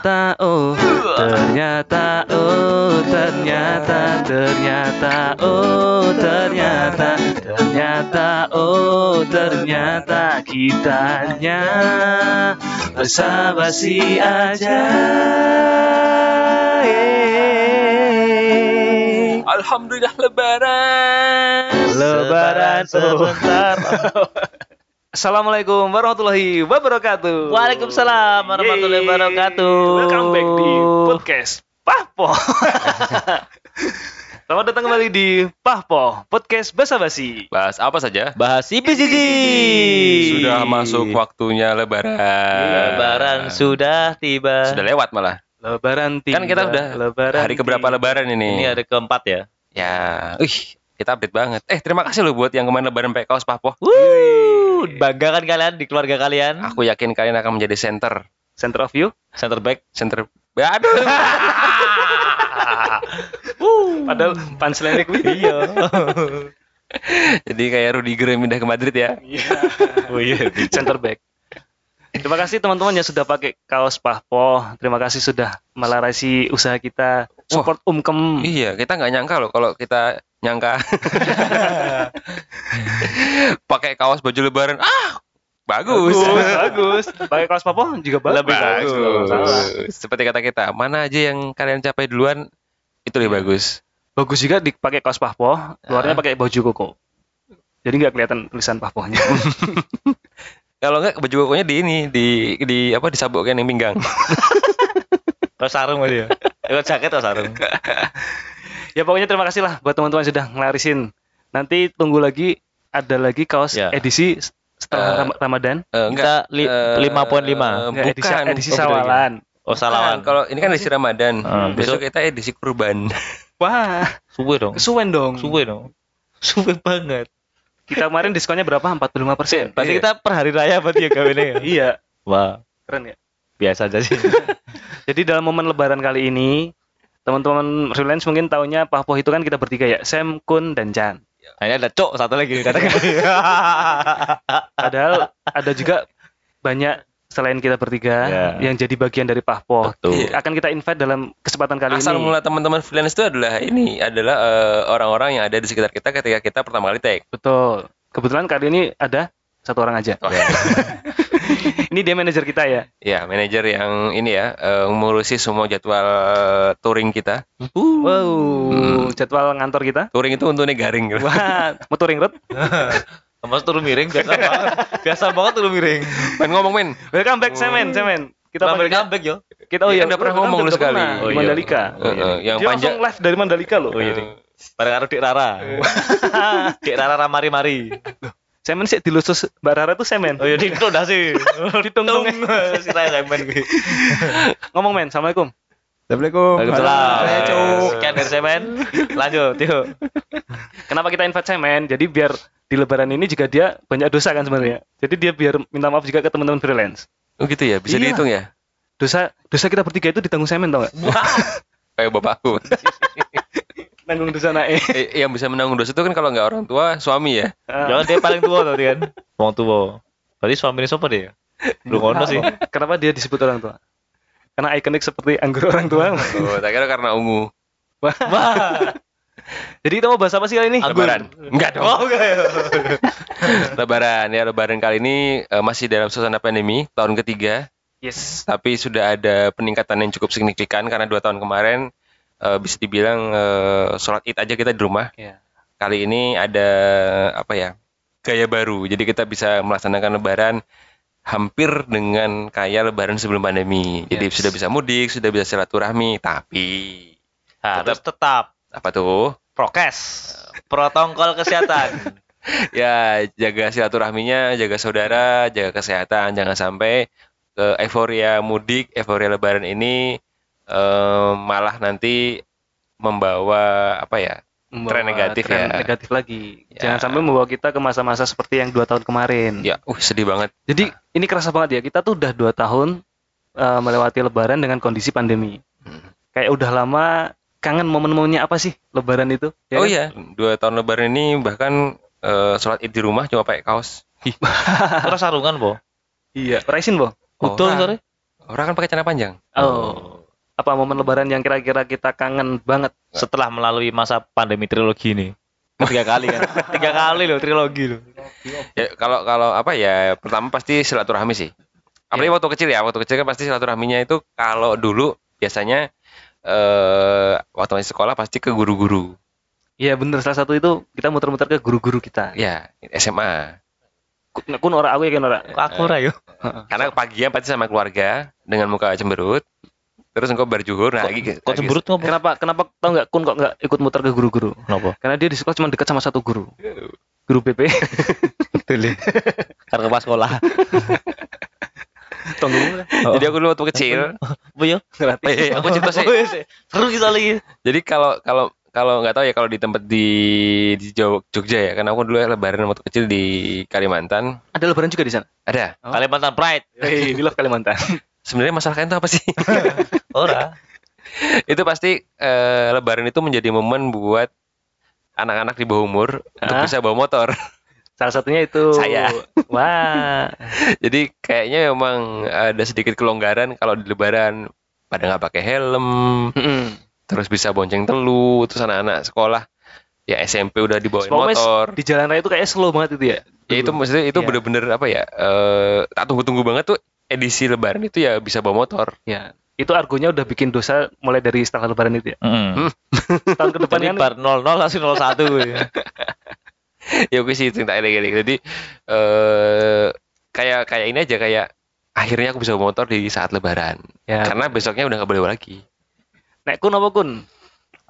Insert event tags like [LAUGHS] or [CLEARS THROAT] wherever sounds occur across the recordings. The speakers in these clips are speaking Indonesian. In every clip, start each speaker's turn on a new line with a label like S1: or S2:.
S1: Ternyata oh, ternyata oh, ternyata ternyata oh, ternyata ternyata oh, ternyata kitanya basa-basi aja. Yeay.
S2: Alhamdulillah lebaran.
S1: Lebaran sebentar. [LAUGHS] Assalamualaikum warahmatullahi wabarakatuh.
S3: Waalaikumsalam warahmatullahi
S1: Yeay.
S3: wabarakatuh.
S1: Welcome back di podcast Pahpo. [LAUGHS] Selamat datang kembali di Pahpo Podcast Basa Basi.
S2: Bahas apa saja?
S3: Bahas IPCC.
S2: Sudah masuk waktunya lebaran.
S3: Lebaran sudah tiba.
S2: Sudah lewat malah.
S1: Lebaran tiba.
S2: Kan kita udah
S1: lebaran
S2: Hari keberapa
S1: tiba.
S2: lebaran ini?
S3: Ini hari keempat ya.
S2: Ya, ih, kita update banget. Eh, terima kasih loh buat yang kemarin lebaran pakai kaos Pahpo.
S3: Wuh, banggakan kalian di keluarga kalian.
S2: Aku yakin kalian akan menjadi center.
S1: Center of you.
S3: Center back.
S2: Center. Aduh. [LAUGHS]
S1: Padahal punchline gue.
S3: iya. [LAUGHS]
S2: Jadi kayak Rudiger yang pindah ke Madrid ya. [LAUGHS]
S3: oh iya.
S1: Center back. Terima kasih teman-teman yang sudah pakai kaos Pahpo. Terima kasih sudah melarasi usaha kita. Support Umkem.
S2: Iya, kita nggak nyangka loh kalau kita nyangka [LAUGHS] pakai kaos baju lebaran. Ah, bagus.
S1: Bagus, [LAUGHS] bagus. Pakai kaos Pahpo juga bagus.
S3: Lebih bagus.
S1: Salah.
S2: Seperti kata kita, mana aja yang kalian capai duluan itu lebih bagus.
S1: Bagus juga dipakai kaos Pahpo, luarnya
S2: Ah.
S1: pakai baju koko. Jadi nggak kelihatan tulisan Pahponya. [LAUGHS]
S2: Kalau nggak baju kokonya di ini di di apa disabukkan yang pinggang.
S3: Terus sarung aja. Ikut jaket atau sarung? [LAUGHS]
S1: ya pokoknya terima kasih lah buat teman-teman yang sudah ngelarisin. Nanti tunggu lagi ada lagi kaos
S3: Ya.
S1: edisi setelah Ram- Ramadan.
S2: Eh,
S3: Kita li-
S2: eh,
S3: 5.5.
S1: Nggak, edisi,
S2: bukan
S1: edisi
S2: Oh, beda lagi.
S1: sawalan.
S3: Oh salawan.
S2: Kalau ini kan edisi Ramadan.
S3: Hmm,
S2: besok
S3: besok-
S2: kita edisi kurban. [LAUGHS]
S1: Wah,
S3: Suwe dong.
S1: kesuwen dong.
S3: Suwe dong. Suwe banget.
S1: Kita kemarin diskonnya berapa? 45 persen.
S3: Pasti
S2: Iya.
S3: kita per hari raya berarti ya kawinnya ya.
S1: Iya,
S3: Wah,
S1: keren ya.
S3: Biasa aja sih. [LAUGHS]
S1: Jadi dalam momen Lebaran kali ini, teman-teman freelance mungkin taunya Pahpo itu kan kita bertiga ya, Sam, Kun, dan Chan.
S3: Nah, ini ada cok satu lagi [LAUGHS] katakan.
S1: Padahal ada juga banyak selain kita bertiga
S3: Ya.
S1: yang jadi bagian dari Pahpo.
S3: Betul.
S1: Akan kita invite dalam kesempatan kali
S2: Asal
S1: ini.
S2: mula teman-teman freelance itu adalah ini adalah eh, orang-orang yang ada di sekitar kita ketika kita pertama kali take.
S1: Betul. Kebetulan kali ini ada satu orang aja.
S2: Oh. [LAUGHS] [LAUGHS]
S1: ini dia manajer kita ya.
S2: Ya, manajer yang ini ya eh, mengurusi semua jadwal touring kita.
S1: Wow,
S2: Hmm.
S1: jadwal ngantor kita.
S2: Touring itu untungnya garing. gitu.
S1: Wah, mau touring road. [LAUGHS]
S3: Mas turun miring biasa banget. Biasa banget turun miring.
S2: Main ngomong men.
S1: Welcome back, Semen, Semen. Kita
S3: Kita
S1: panggilnya-
S3: comeback yo.
S1: kita oh
S2: Iya,
S1: iya,
S2: udah pernah ngomong lu sekali.
S3: Oh
S1: di
S3: iya.
S1: Mandalika.
S2: Eh, eh, yang
S1: Dia
S2: panjang.
S1: langsung live dari Mandalika loh.
S3: Oh iya. Bareng karo Dik Rara. [LAUGHS] Dik Rara ramari-mari.
S1: Semen sih dilusus Mbak Rara tuh Semen.
S3: Oh iya Dik udah sih. [LAUGHS]
S1: Ditung-tung. [LAUGHS]
S3: Si Raya Semen gue. [LAUGHS]
S1: Ngomong men, Assalamualaikum.
S4: Assalamualaikum.
S3: Waalaikumsalam.
S1: Cuk.
S3: Sekian dari Semen. Lanjut, yuk.
S1: Kenapa kita invite Semen? Jadi biar di lebaran ini juga dia banyak dosa kan sebenarnya. Jadi dia biar minta maaf juga ke teman-teman freelance.
S2: Oh gitu ya, bisa
S1: Iya.
S2: dihitung ya.
S1: Dosa dosa kita bertiga itu ditanggung Semen tau gak?
S2: Kayak bapakku.
S1: Nanggung dosa naik. [LAUGHS]
S2: Eh, yang bisa menanggung dosa itu kan kalau nggak orang tua, suami ya.
S3: Jangan dia paling tua tadi kan. [LAUGHS] Wong tua. Berarti suami ini siapa dia? Lu ngono sih.
S1: Kenapa dia disebut orang tua? Karena ikonik seperti anggur orang tua.
S2: Oh, tak kira karena ungu.
S3: Wah. [LAUGHS]
S1: Jadi kita mau bahas apa sih kali ini?
S3: Anggur.
S2: Lebaran. Enggak dong.
S3: Oh, enggak ya.
S2: Lebaran ya, lebaran kali ini eh, masih dalam suasana pandemi, tahun ketiga.
S1: Yes.
S2: Tapi sudah ada peningkatan yang cukup signifikan karena dua tahun kemarin eh, bisa dibilang eh, sholat id aja kita di rumah.
S1: Ya.
S2: Kali ini ada apa ya gaya baru. Jadi kita bisa melaksanakan lebaran hampir dengan kayak lebaran sebelum pandemi. Jadi
S1: Yes.
S2: sudah bisa mudik, sudah bisa silaturahmi. Tapi
S3: Harus tetap
S2: apa tuh?
S3: prokes. Protokol kesehatan. [LAUGHS]
S2: ya jaga silaturahminya, jaga saudara, jaga kesehatan, jangan sampai ke euforia mudik, euforia lebaran ini eh, malah nanti membawa apa ya?
S1: Membawa
S2: Tren negatif
S1: tren
S2: ya.
S1: negatif lagi.
S2: Ya.
S1: Jangan sampai membawa kita ke masa-masa seperti yang dua tahun kemarin.
S2: Ya, uh sedih banget.
S1: Jadi ini kerasa banget ya. Kita tuh udah dua tahun eh, melewati Lebaran dengan kondisi pandemi.
S2: Hmm.
S1: Kayak udah lama kangen momen-momennya apa sih Lebaran itu?
S2: oh
S1: kan?
S2: iya, dua tahun lebaran ini bahkan eh, sholat id di rumah cuma pakai kaos. [LAUGHS]
S3: Terus sarungan, Bo.
S1: Iya. Raisin boh.
S2: Oh,
S3: Betul,
S2: nah.
S3: sorry.
S2: Orang kan pakai celana panjang.
S1: Oh. Apa momen lebaran yang kira-kira kita kangen banget?
S3: Setelah melalui masa pandemi trilogi ini. Kan Tiga kali kan? [LAUGHS] Tiga kali loh trilogi loh.
S2: Ya kalau kalau apa ya pertama pasti silaturahmi sih. Apalagi waktu kecil ya, waktu kecil kan pasti silaturahminya itu kalau dulu biasanya eh waktu masih sekolah pasti ke guru-guru.
S1: Iya bener salah satu itu kita muter-muter ke guru-guru kita.
S2: Ya, SMA.
S1: Ku- Kun ora aku ya kan ora.
S3: Kok aku ora yo?
S2: Karena pagian pasti sama keluarga dengan muka cemberut. Terus engkau berjuhur nah lagi
S3: Kok cemberut ngopo?
S1: Kenapa kenapa tau nggak Kun kok nggak ikut muter ke guru-guru?
S3: Kenapa?
S1: Karena dia di sekolah cuma dekat sama satu guru. Guru BP.
S3: Betul ya. Karena pas sekolah.
S1: Tunggu.
S2: Jadi aku dulu waktu kecil,
S3: Apa ya?
S2: eh, eh, aku cerita sih.
S3: Oh, iya. Seru kita lagi.
S2: Jadi kalau kalau kalau nggak tahu ya kalau di tempat di di Jogja ya, karena aku dulu lebaran waktu kecil di Kalimantan
S1: Ada lebaran juga di sana.
S2: ada.
S1: Oh.
S3: Kalimantan Pride.
S1: Hei, we love Kalimantan.
S2: Sebenarnya masalah kalian itu apa sih? [LAUGHS]
S3: Ora.
S2: itu pasti eh, lebaran itu menjadi momen buat anak-anak di bawah umur untuk
S1: Hah?
S2: bisa bawa motor.
S1: Salah satunya itu
S2: Saya.
S1: Wah.
S2: Jadi kayaknya memang ada sedikit kelonggaran kalau di lebaran pada nggak pakai helm, terus bisa bonceng telu, terus anak-anak sekolah ya SMP udah dibawain
S1: Pokoknya
S2: motor.
S1: Di jalan raya itu kayak slow banget itu ya.
S2: Ya itu maksudnya itu
S1: Iya.
S2: bener-bener apa ya? Eh tak tunggu-tunggu banget tuh edisi lebaran itu ya bisa bawa motor.
S1: Ya. Itu argonya udah bikin dosa mulai dari setelah lebaran itu ya.
S3: Heeh. [LAUGHS]
S1: Tahun ke depan kan
S3: bar 00 langsung 01 ya. [LAUGHS]
S2: ya oke sih cerita ini gini. Jadi eh kayak kayak ini aja kayak akhirnya aku bisa bawa motor di saat lebaran.
S1: ya.
S2: Karena besoknya udah nggak boleh bawa lagi.
S1: Nek kun apa kun?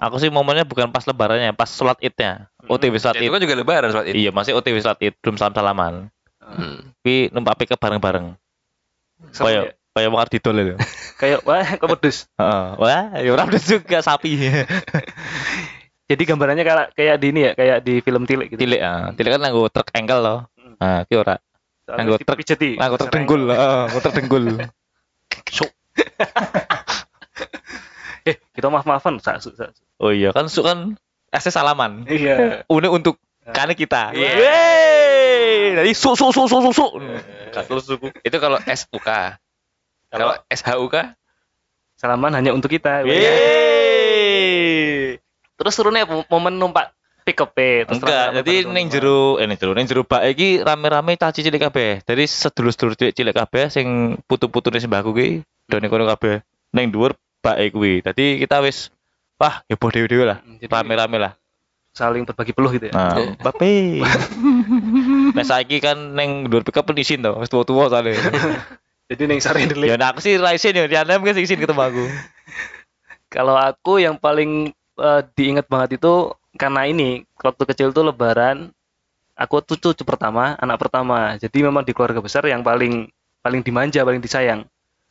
S3: Aku sih momennya bukan pas lebarannya, pas sholat idnya. OTW sholat
S2: Ya, itu
S3: id.
S2: kan juga lebaran soal itu.
S3: Iya, masih OTW sholat id, belum salam salaman.
S2: Hmm.
S3: Tapi numpak pick bareng-bareng. Kayak
S1: ya.
S3: kayak mau didol itu.
S1: Kayak wah kok pedes.
S3: Heeh. Wah, ya ora pedes juga sapi. [LAUGHS]
S1: Jadi gambarannya kayak kayak di ini ya, kayak di film Tilik gitu.
S3: Tilik ah. Tilik kan nganggo truk engkel loh. Nah, ki ora. Nganggo truk-
S1: dipijeti.
S3: Nganggo truk dengkul, heeh, truk dengkul.
S1: Eh, kita maaf-maafan. Sa, sa, sa.
S3: Oh iya kan su kan SS salaman.
S1: Iya.
S3: Unik untuk karena kita.
S2: Iya.
S3: Yeay. Jadi su su su su su su. Kalau suku.
S2: Itu kalau SUK. [LAUGHS] Kalau SHUK
S1: Salaman hanya untuk kita.
S3: Yeay.
S1: Terus turunnya mo- momen numpak pick up terus
S3: Enggak, jadi ning jero eh ning jero ning jero bak iki rame-rame caci cilik kabeh. Jadi sedulur-sedulur cilik cilik kabeh sing putu-putune sembahku ki done kono kabeh. Ning dhuwur bak kuwi. Dadi kita wis wah heboh dhewe-dhewe lah.
S1: Jadi
S3: Rame-rame lah.
S1: saling berbagi peluh gitu ya.
S3: Nah, bape. [LAUGHS] Nah, saiki kan ning dhuwur pickup isin to, wis tuwa-tuwa soalnya. [LAUGHS]
S1: Jadi neng sari delik.
S3: ya nah aku sih ra isin ya, mungkin sing isin ketemu aku. [LAUGHS]
S1: Kalau aku yang paling eh, diingat banget itu karena ini waktu kecil tuh lebaran aku tuh cucu pertama, anak pertama. Jadi memang di keluarga besar yang paling paling dimanja, paling disayang.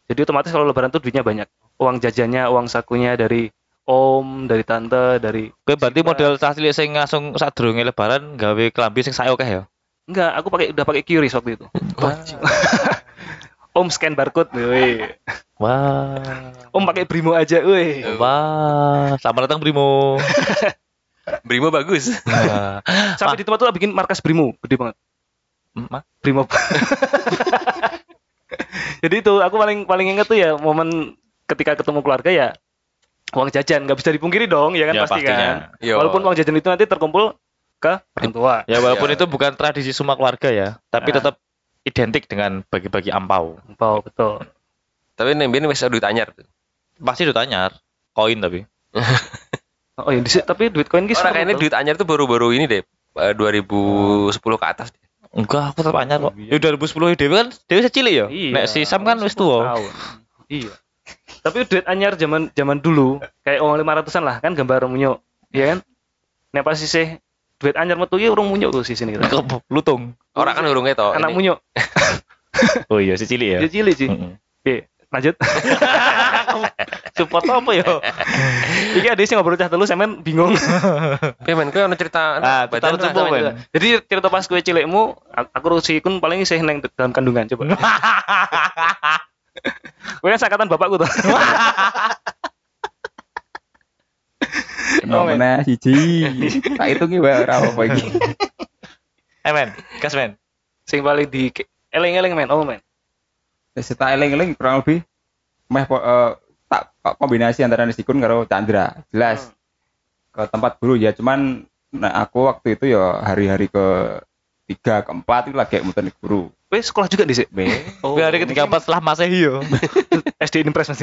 S1: Jadi otomatis kalau lebaran tuh duitnya banyak. Uang jajannya, uang sakunya dari om, dari tante, dari
S3: Kowe berarti model cah cilik sing langsung sadurunge lebaran gawe klambi sing sae akeh ya.
S1: Enggak, aku pakai udah pakai QRIS waktu itu. [LAUGHS] Om scan barcode, woi.
S3: Wah.
S1: Om pakai Brimo aja, woi.
S3: Wah, selamat datang Brimo. [LAUGHS]
S2: Brimo bagus.
S3: Nah,
S1: Sampai di tempat tuh bikin markas Brimo, gede banget.
S3: Ma-
S1: Brimo. [LAUGHS] Jadi itu aku paling paling inget tuh ya momen ketika ketemu keluarga ya uang jajan nggak bisa dipungkiri dong ya kan
S3: Ya,
S1: pasti
S3: pastinya.
S1: kan.
S2: Yo.
S1: Walaupun uang jajan itu nanti terkumpul ke orang tua.
S3: Ya walaupun
S2: Ya.
S3: itu bukan tradisi semua keluarga ya, tapi
S1: Ah.
S3: tetap identik dengan bagi-bagi ampau.
S1: Wow, betul.
S2: Tapi neng Bin wis duit anyar tuh.
S3: Pasti udah tanyar, koin tapi. [LAUGHS]
S1: Oh iya, tapi duit koin ki
S2: Orang kayaknya duit anyar tuh baru-baru ini deh. eh, 2010 ke atas.
S3: Enggak, aku tetap anyar kok. Ya 2010 Dewi kan, Dewi cilik ya.
S1: Iya.
S3: Nek si Sam kan wis tuwa.
S1: tahun. Iya. Tapi duit anyar zaman zaman dulu kayak uang 500-an lah kan gambar munyo. Iya kan? Nek pas sih duit anyar metu ki urung munyo tuh sini kita.
S3: Kep- Lutung.
S2: Orang kan urungnya toh.
S1: Anak munyo. [LAUGHS]
S3: Oh iya, si cilik ya.
S1: Dia cilik sih.
S3: Heeh.
S1: Oke, lanjut. [LAUGHS]
S3: Support apa ya?
S1: Iki ada sih ngobrol cah telu sampean bingung. [LAUGHS]
S2: Oke men, kau ada cerita
S3: Ah, cerita lucu, men.
S1: Jadi cerita pas kue cilikmu, aku rusi kun paling sih neng dalam kandungan coba. Kue kan sakatan bapakku tuh.
S4: Oh, mana siji. Tak hitungi wae ora apa iki. [LAUGHS]
S3: Eh men, gas men.
S1: Sing paling di eleng-eleng men, oh men.
S4: Wis tak eling-eling kurang lebih meh eh, tak kok kombinasi antara Nisikun karo Chandra jelas ke tempat guru ya cuman nah aku waktu itu ya hari-hari ke tiga keempat itu lagi muter di guru
S1: Wes sekolah juga di sini.
S4: B
S1: Oh,
S3: hari ketiga empat setelah Masehi yo. [LAUGHS] [LAUGHS]
S1: SD Impres mas.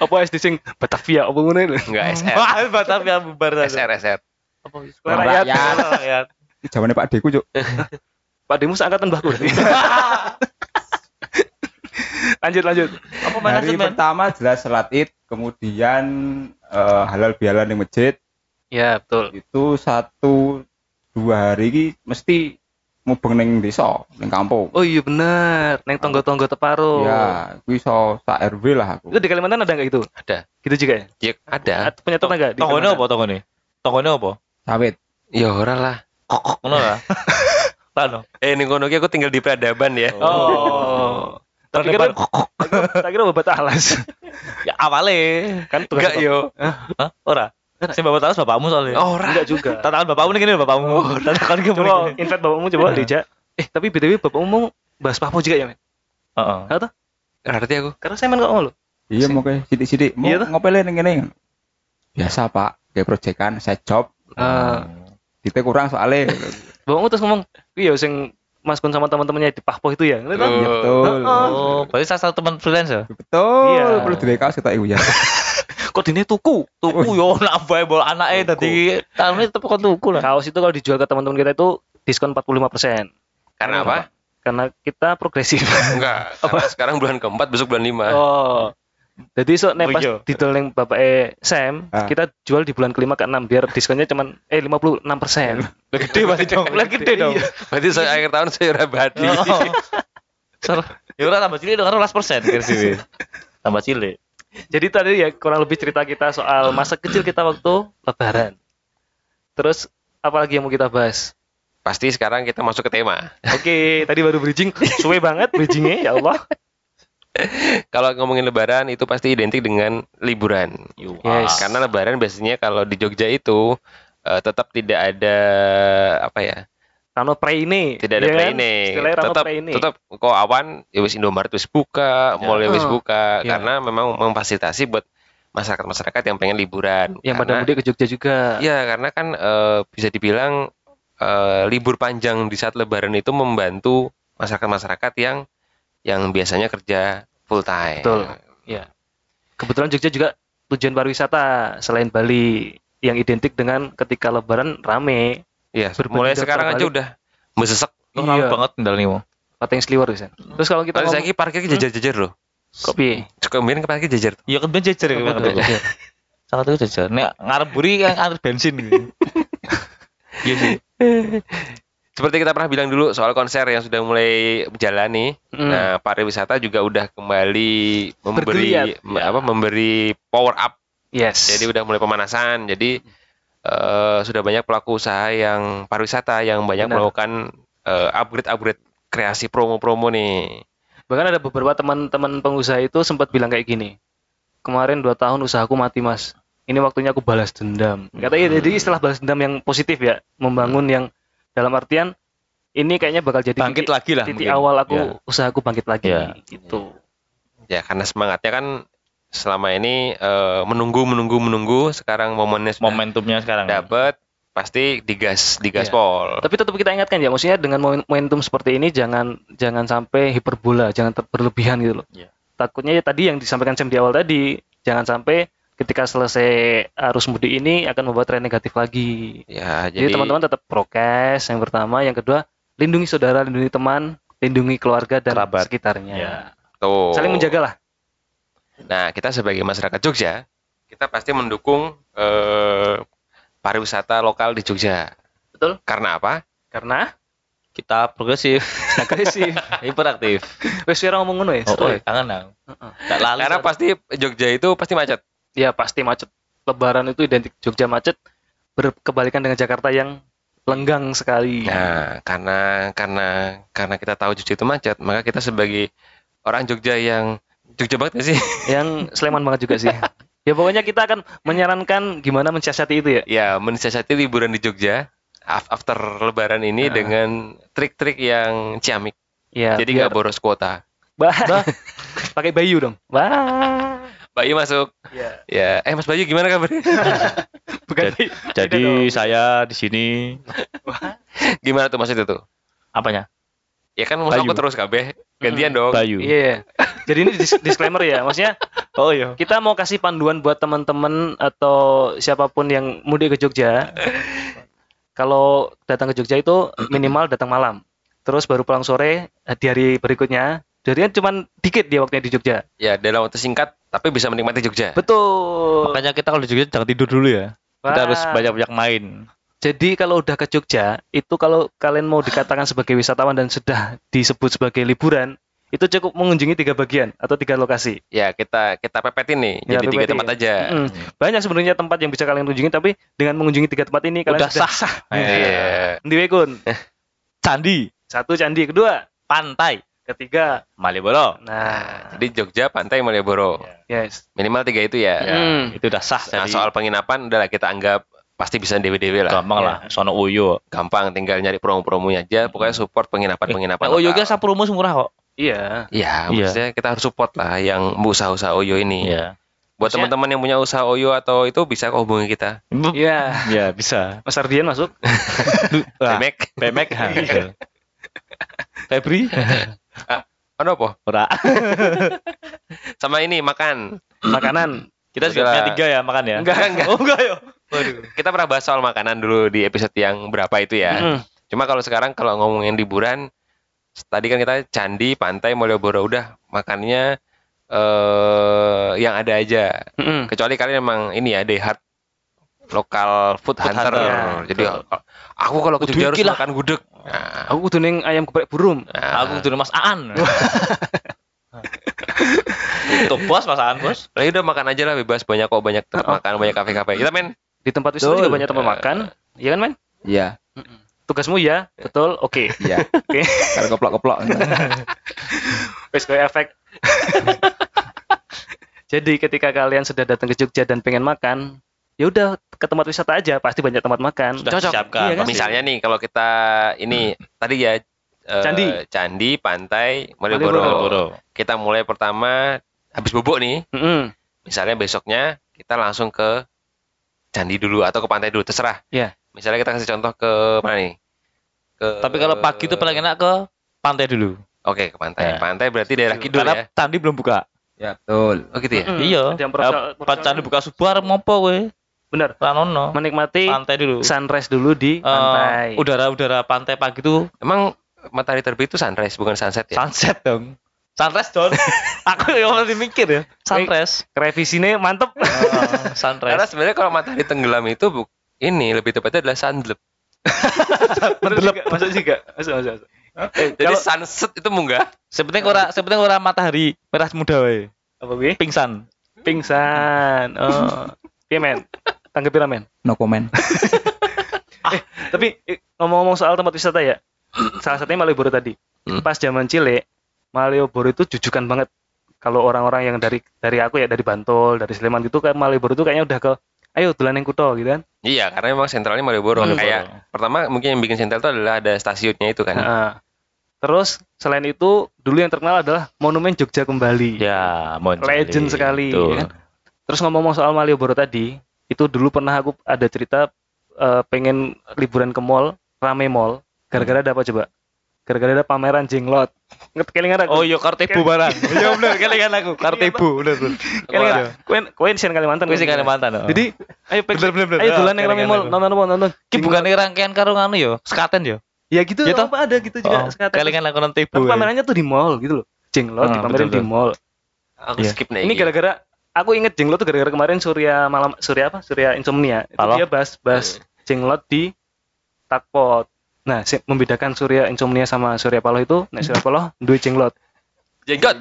S1: Apa SD sing Batavia apa ngono lho.
S2: Enggak SR. [LAUGHS]
S3: Wah, Batavia bubar saja.
S2: SR SR.
S1: Apa sekolah rakyat.
S4: Rakyat.
S3: Rakyat.
S4: zamannya Pak Deku cuk [LAUGHS]
S1: Pak Demus angkatan mbahku berarti. [LAUGHS] lanjut lanjut.
S3: Apa
S4: hari
S3: manajemen?
S4: pertama jelas salat id kemudian eh, halal bihalal di masjid
S1: Ya betul.
S4: itu satu dua hari ini mesti mubeng neng desa neng kampung
S1: Oh iya bener. Neng tonggo-tonggo teparo.
S4: ya kuwi iso sak RW lah aku
S1: Itu di Kalimantan ada nggak itu?
S2: Ada.
S1: Gitu juga ya?
S2: Ya, ada.
S1: Punya tetangga di
S3: Tonggone apa tonggone? Tonggone apa?
S4: sawit
S2: Ya ora lah.
S3: Kok ngono lah. [LAUGHS] Lano.
S2: Eh ning kono aku tinggal di peradaban ya.
S1: Oh. Tak kira [LAUGHS] tak kira obat alas.
S3: Ya awale.
S1: Kan tugas
S2: Enggak yo.
S3: Hah? Ora. Sing bapak tahu bapakmu soalnya.
S2: Oh, ora.
S1: Enggak juga.
S3: Tatakan bapakmu nih gini bapakmu. Tatakan ke
S1: Coba invite bapakmu coba dijak. Eh tapi BTW bapakmu mau bahas Papua juga ya, men?
S3: Heeh.
S2: Ngerti aku.
S1: Karena saya main kok lo.
S4: iya mau kayak sidik-sidik mau
S1: Iya toh?
S4: ngopelin neng kene biasa pak kayak proyekan saya job
S1: Ah,
S4: kita kurang soalnya
S1: bapakmu terus ngomong, "Iya sing Mas Kun sama teman-temannya di Papua itu ya."
S2: Oh.
S4: Iya, betul
S3: Oh, berarti salah satu teman freelance ya?
S4: betul
S1: Iya.
S4: perlu direkas kita ibu ya [LAUGHS]
S1: Kok dini tuku?
S3: Tuku yo nambah bola anaknya tadi. Tapi tetep kon tuku lah.
S1: Kaos itu kalau dijual ke teman-teman kita itu diskon 45%.
S2: Karena apa?
S1: Karena kita progresif.
S2: Enggak. [LAUGHS] Karena sekarang bulan keempat, besok bulan lima.
S1: oh. Jadi so nek
S3: Oh,
S1: pas
S3: iya.
S1: didol ning bapak e Sam,
S4: Ah.
S1: kita jual di bulan kelima ke enam biar diskonnya cuman eh 56 persen.
S3: Lah gede [LAUGHS] pasti dong. Lah gede dong.
S2: Berarti saya akhir tahun saya ora badi.
S3: Oh. [LAUGHS] Ser- Ya udah tambah cilik dong, kan 12% kira sih. Tambah cilik.
S1: Jadi tadi ya kurang lebih cerita kita soal masa kecil kita waktu lebaran. Terus apa lagi yang mau kita bahas?
S2: Pasti sekarang kita masuk ke tema.
S1: Oke, tadi baru bridging, suwe banget bridgingnya ya Allah. [LAUGHS]
S2: Kalau ngomongin lebaran itu pasti identik dengan liburan.
S1: Yes.
S2: Karena lebaran biasanya kalau di Jogja itu eh, tetap tidak ada apa ya?
S1: Rano ini,
S2: Tidak ada
S1: ya kan?
S2: ini. Tetap tetap kok awan ya wis Indomaret wis buka, mall ya wis
S1: Ah.
S2: buka
S1: Ya.
S2: karena memang memfasilitasi buat masyarakat-masyarakat yang pengen liburan.
S1: yang pada mudik ke Jogja juga.
S2: Iya, karena kan eh, bisa dibilang eh, libur panjang di saat Lebaran itu membantu masyarakat-masyarakat yang yang biasanya kerja full time.
S1: Betul. Ya. Kebetulan Jogja juga tujuan pariwisata selain Bali yang identik dengan ketika lebaran rame,
S2: Iya, mulai sekarang aja udah mesesek.
S3: Oh,
S1: Iya.
S3: rame banget ndal nih.
S1: pateng sliwer bisa. Terus kalau kita
S2: Kalau
S1: ngomong
S2: saya parkir jajar-jajar loh.
S1: kok piye?
S2: Main ke parkir jajar.
S3: Iya kan ben jejer ya. Sangat itu jejer. Nek ngarep buri kan ngarep bensin gitu. [LAUGHS] Iya sih.
S2: Seperti kita pernah bilang dulu soal konser yang sudah mulai berjalan nih.
S1: Hmm.
S2: Nah, pariwisata juga udah kembali memberi
S1: Bergeliat.
S2: me- apa memberi power up
S1: Yes.
S2: Jadi udah mulai pemanasan. Jadi eh, sudah banyak pelaku usaha yang pariwisata yang banyak
S1: Benar.
S2: melakukan eh, upgrade-upgrade kreasi promo-promo nih.
S1: Bahkan ada beberapa teman-teman pengusaha itu sempat bilang kayak gini. Kemarin dua tahun usahaku mati mas. Ini waktunya aku balas dendam. Katanya jadi istilah balas dendam yang positif ya, membangun yang dalam artian ini kayaknya bakal jadi
S3: Bangkit
S1: titik,
S3: lagi lah
S1: titik
S3: mungkin.
S1: awal aku
S3: Ya.
S1: usahaku bangkit lagi
S3: Ya.
S1: gitu.
S2: Ya karena semangatnya kan selama ini eh, menunggu menunggu menunggu sekarang momennya sudah
S3: Momentumnya sekarang.
S2: dapat pasti digas digas
S1: Iya.
S2: pol.
S1: Tapi tetap kita ingatkan ya, maksudnya dengan momen- momentum seperti ini jangan jangan sampai hiperbola, jangan berlebihan gitu loh.
S3: Iya.
S1: Takutnya ya tadi yang disampaikan Sam di awal tadi, jangan sampai ketika selesai arus mudik ini akan membuat tren negatif lagi.
S2: Ya
S1: Jadi teman-teman tetap prokes yang pertama, yang kedua lindungi saudara, lindungi teman, lindungi keluarga dan
S3: Kerabat.
S1: sekitarnya.
S3: Iya.
S2: tuh.
S1: Saling menjaga lah.
S2: Nah kita sebagai masyarakat Jogja kita pasti mendukung eh, pariwisata lokal di Jogja.
S1: Betul.
S2: Karena apa?
S1: Karena
S3: Kita progresif, [LAUGHS]
S1: agresif.
S3: hiperaktif.
S1: Wes ora ngomong ngono ya.
S3: Oh,
S1: seru
S3: oh
S1: ya?
S3: kangen aku.
S1: Heeh.
S3: Tak lali.
S2: Karena pasti Jogja itu pasti macet.
S1: Ya pasti macet. Lebaran itu identik Jogja macet berkebalikan dengan Jakarta yang lenggang sekali.
S2: Nah, karena karena karena kita tahu Jogja itu macet, maka kita sebagai orang Jogja yang Jogja banget gak sih? [LAUGHS]
S1: yang Sleman banget juga sih. ya pokoknya kita akan menyarankan gimana mensiasati itu ya.
S2: ya, mensiasati liburan di Jogja af- after lebaran ini
S1: Nah.
S2: dengan trik-trik yang ciamik.
S1: Ya,
S2: Jadi
S1: biar,
S2: nggak boros kuota. [LAUGHS]
S1: Bah. Pakai Bayu dong. Wah.
S2: Bayu masuk.
S1: Iya.
S2: Ya, eh Mas Bayu gimana kabarnya? [LAUGHS]
S1: Bukan
S3: Jadi, jadi saya di sini
S2: gimana tuh maksudnya tuh?
S3: apanya?
S2: Ya kan masa
S3: Bayu.
S2: aku terus kabeh. Gantian dong.
S3: Bayu.
S1: Iya. Jadi ini dis- disclaimer ya. Maksudnya [LAUGHS]
S3: Oh iya.
S1: kita mau kasih panduan buat teman-teman atau siapa pun yang mudik ke Jogja. [LAUGHS] Kalau datang ke Jogja itu minimal datang malam. Terus baru pulang sore di hari berikutnya. Jadi kan cuman dikit dia waktunya di Jogja.
S2: Ya, dalam waktu singkat tapi bisa menikmati Jogja.
S1: Betul.
S3: Makanya kita kalau di Jogja jangan tidur dulu ya. Kita
S1: Wah.
S3: harus banyak-banyak main.
S1: Jadi kalau udah ke Jogja, itu kalau kalian mau dikatakan sebagai wisatawan dan sudah disebut sebagai liburan, itu cukup mengunjungi tiga bagian atau tiga lokasi.
S2: Ya, kita kita pepetin nih.
S1: Ya,
S2: jadi tiga tempat aja.
S1: Mm. Banyak sebenarnya tempat yang bisa kalian kunjungi, tapi dengan mengunjungi tiga tempat ini kalian
S3: Udah
S1: sudah
S3: sah.
S2: Iya. [LAUGHS]
S1: Di Wekun.
S3: Candi,
S1: Satu candi, kedua,
S3: pantai,
S1: ketiga.
S3: Malioboro.
S1: Nah,
S2: Jadi Jogja, Pantai, Malioboro.
S1: yes.
S2: Minimal tiga itu ya.
S3: Ya,
S1: Hmm.
S3: itu udah sah.
S2: Nah, soal penginapan udahlah kita anggap pasti bisa dewe-dewe lah.
S3: gampang lah. Sono Uyo.
S2: Gampang tinggal nyari promo-promonya aja. Pokoknya support penginapan-penginapan.
S3: Oh, Uyo kan saprumus murah kok.
S1: Iya.
S2: Iya,
S3: Iya.
S2: maksudnya kita harus support lah yang usaha-usaha Oyo ini.
S3: Iya.
S2: Buat teman-teman yang punya usaha Oyo atau itu bisa kok hubungi kita.
S1: Iya.
S3: Ya bisa.
S1: Mas Ardian masuk. [LAUGHS]
S2: Pemek.
S3: Pemek. gitu. Febri? [LAUGHS]
S2: Ano apa?
S3: Ora. [LAUGHS]
S2: Sama ini makan.
S1: Makanan.
S3: Kita juga punya tiga ya makan ya.
S2: Enggak, enggak.
S3: Oh enggak ya.
S2: Kita pernah bahas soal makanan dulu di episode yang berapa itu ya.
S1: Mm.
S2: Cuma kalau sekarang kalau ngomongin liburan, tadi kan kita candi, pantai, Malioboro udah makannya eh yang ada aja.
S1: Mm-mm.
S2: Kecuali kalian emang ini ya day hard lokal food,
S3: Food
S2: hunter.
S3: hunter.
S2: Jadi aku kalau ke
S3: Kudu
S2: Jogja harus
S3: lah.
S2: makan gudeg. Nah,
S1: Aku kudu ning ayam geprek burung.
S2: nah,
S3: Aku dulu Mas Aan. [LAUGHS] Tuh bos Mas Aan bos.
S2: lah udah makan aja lah bebas banyak kok banyak tempat
S1: Oh.
S2: makan banyak kafe-kafe. Kita men
S1: Di tempat wisata juga banyak tempat makan. Iya kan, Men?
S4: Iya,
S1: Tugasmu ya, betul. Oke.
S4: iya.
S1: Oke.
S4: Kalau keplok-keplok. [LAUGHS]
S1: Wes kayak efek. [LAUGHS] Jadi ketika kalian sudah datang ke Jogja dan pengen makan, ya udah ke tempat wisata aja, pasti banyak tempat makan.
S3: Sudah
S2: Cocok.
S3: disiapkan.
S1: Iya kan?
S2: misalnya nih kalau kita ini tadi ya eh,
S1: Candi.
S2: candi, pantai, Malioboro.
S3: Malioboro.
S2: Kita mulai pertama habis bubuk nih.
S1: Mm-mm.
S2: Misalnya besoknya kita langsung ke candi dulu atau ke pantai dulu terserah.
S1: Iya.
S2: Misalnya kita kasih contoh ke mana nih? Ke
S3: Tapi kalau pagi itu paling enak ke pantai dulu.
S2: Oke, ke pantai.
S3: Ya.
S2: Pantai berarti daerah kidul
S3: Karena
S2: ya.
S3: candi belum buka.
S4: Ya, betul.
S2: Oh gitu ya.
S1: Mm-mm.
S3: Iya.
S1: Profesor-
S3: Pas candi buka subuh arep ngopo kowe?
S1: Bener.
S3: Ranono.
S1: Menikmati
S3: Pantai dulu.
S1: sunrise dulu di
S3: Eh,
S1: pantai.
S3: Udara-udara pantai pagi itu
S2: Emang matahari terbit itu sunrise bukan sunset ya?
S3: sunset dong. Sunrise Don. [LAUGHS] Aku yang masih mikir ya. Sunrise.
S1: Revisinya mantep. [LAUGHS]
S3: Eh,
S2: Karena
S3: sunrise.
S2: sebenarnya kalau matahari tenggelam itu bu- ini lebih tepatnya adalah.
S1: Bener juga, [LAUGHS] Masuk juga. Masuk, masuk, masuk. Eh,
S2: Jadi
S1: kalau-
S2: sunset itu munggah.
S3: Sepenting ora sepenting ora matahari merah muda wae.
S1: apa gue?
S3: Pingsan.
S1: Pingsan. Oh. Iya, men. Tanggapi lah, men.
S4: No comment.
S1: Tapi eh, ngomong-ngomong soal tempat wisata ya, salah satunya Malioboro tadi.
S2: Hmm.
S1: Pas zaman Cile, Malioboro itu jujukan banget. Kalau orang-orang yang dari dari aku ya dari Bantul, dari Sleman gitu kayak Malioboro itu kayaknya udah ke ayo dolan yang kuto gitu kan.
S2: Iya, karena memang sentralnya Malioboro.
S3: Malioboro.
S2: Kayak pertama mungkin yang bikin sentral itu adalah ada stasiunnya itu kan.
S1: Nah, terus selain itu dulu yang terkenal adalah Monumen Jogja Kembali.
S3: Ya, Monjali.
S1: Legend sekali, ya kan? Terus ngomong-ngomong soal Malioboro tadi, itu dulu pernah aku ada cerita eh, pengen liburan ke mall, rame mall, gara-gara ada apa coba? Gara-gara ada pameran jenglot. Ngerti kelingan aku?
S3: Oh iya Kartebo barang. [LAUGHS] Iya bener kelingan aku. Kartebo bener bener.
S1: kelingan. Kowe kowe di Kalimantan.
S3: Kuwi sing Kalimantan. oh.
S1: Jadi ayo pek,
S3: Bener, bener, bener.
S1: ayo
S3: Ah,
S1: dolan yang rame
S3: kelingan
S1: mall, nonton apa nonton.
S3: Ki bukannya rangkaian karo nganu yo, sekaten yo.
S1: Ya gitu,
S3: Ya
S1: apa ada gitu juga
S3: Oh,
S1: sekarang.
S3: kelingan aku nang Tebo.
S1: Tapi pamerannya tuh di mall gitu loh. Jenglot
S3: Ah,
S1: dipamerin
S3: betul,
S1: di mall.
S2: Aku
S3: Iya.
S2: skip nih.
S1: Ini gara-gara aku inget jenglot tuh gara-gara kemarin Surya malam Surya apa? Surya Insomnia. Itu dia bahas bahas jenglot di Takpot. Nah, si- membedakan Surya Insomnia sama Surya Paloh itu, nek Surya Paloh duwe jenglot.
S2: jenggot.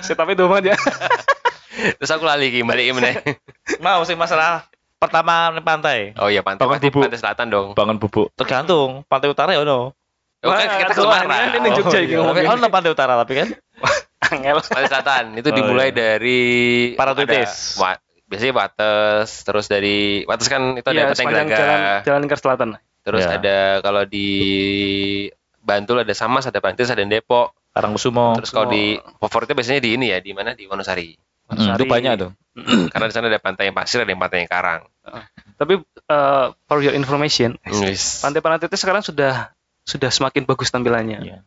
S1: Setape [LAUGHS] do banget ya. [LAUGHS]
S2: Terus aku lali ki balik meneh. [LAUGHS]
S3: Mau sih masalah pertama pantai.
S2: Oh iya pantai
S3: Bangun bubuk.
S2: pantai selatan dong.
S3: Bangun bubuk. Tergantung. Pantai utara ya ono.
S2: Oh, kan kita ke Semarang.
S1: ini- Jogja iki
S3: iya.
S1: ngomongin.
S3: Tapi ono pantai utara tapi kan.
S1: Angel.
S2: Pantai selatan itu
S3: Oh,
S2: dimulai
S3: iya.
S2: dari
S3: Paratitis.
S2: ada wa- biasanya Wates, terus dari Wates kan itu ada
S1: Iya,
S2: Peteng
S1: sepanjang
S2: Gelaga.
S1: jalan jalan lingkar selatan.
S2: Terus
S3: Ya.
S2: ada kalau di Bantul ada Samas, ada Pantis, ada Depok.
S3: Karangkusumo.
S2: Terus kalau di favoritnya biasanya di ini ya, di mana di Wonosari.
S3: Hmm, itu banyak tuh. [CLEARS THROAT]
S2: Karena di sana ada pantai yang pasir, ada yang pantai yang karang.
S1: Tapi eh, for your information,
S2: Wis.
S1: Pantai Panatete sekarang sudah sudah semakin bagus tampilannya.
S3: Iya.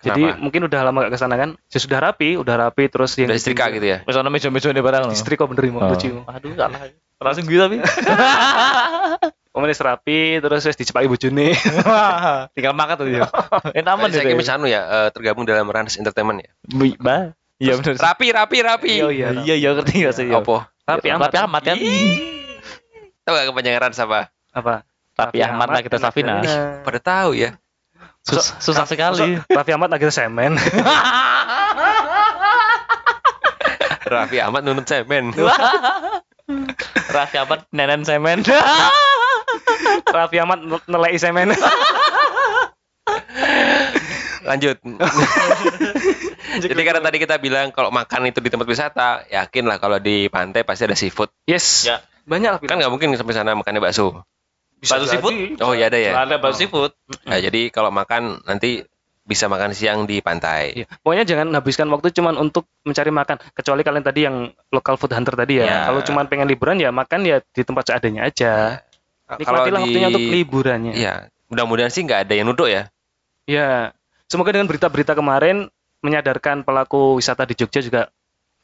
S1: Jadi
S2: Kenapa?
S1: mungkin udah lama gak ke sana kan? Ya sudah rapi, udah rapi terus yang
S2: Udah setrika gitu ya.
S3: Wis ana meja-meja ini barang.
S1: Istrika bener mau
S3: Oh.
S1: lucu.
S3: Aduh, salah. Langsung gitu tapi. [LAUGHS]
S1: Pemain rapi terus wis dicepaki bojone. [LAUGHS]
S3: Tinggal makan tuh ya. [LAUGHS] Enak aman
S2: Saya kira anu ya, eh, tergabung dalam Rans Entertainment ya.
S3: Ba. Iya benar.
S2: Rapi, rapi, rapi.
S1: Iya iya.
S3: Iya iya ngerti ya sih.
S2: Apa?
S1: Rapi amat.
S3: Rapi amat kan.
S2: Tahu gak kepanjangan Rans apa?
S1: Apa?
S3: Rapi amat lah kita Safina.
S2: Pada tahu ya.
S3: Sus- Susah sekali.
S1: Raffi Ahmad akhirnya semen. [LAUGHS]
S2: Raffi Ahmad nunut semen.
S3: Raffi amat nenen semen.
S1: Raffi Ahmad nel- nelei semen.
S2: Lanjut. [LAUGHS] Jadi karena tadi kita bilang kalau makan itu di tempat wisata, yakin lah kalau di pantai pasti ada seafood.
S1: Yes.
S3: Ya.
S1: Banyak lah.
S2: Kan nggak mungkin sampai sana makannya bakso.
S3: Bakso seafood?
S2: Oh iya ada ya.
S3: Ada bakso seafood.
S2: Nah, jadi kalau makan nanti bisa makan siang di pantai.
S1: Iya. Pokoknya jangan habiskan waktu cuman untuk mencari makan. Kecuali kalian tadi yang local food hunter tadi ya.
S2: Ya.
S1: Kalau cuman pengen liburan ya makan ya di tempat seadanya aja. Nikmatilah waktunya untuk liburannya.
S2: Iya, mudah-mudahan sih nggak ada yang nuduh ya.
S1: Ya, semoga dengan berita-berita kemarin menyadarkan pelaku wisata di Jogja juga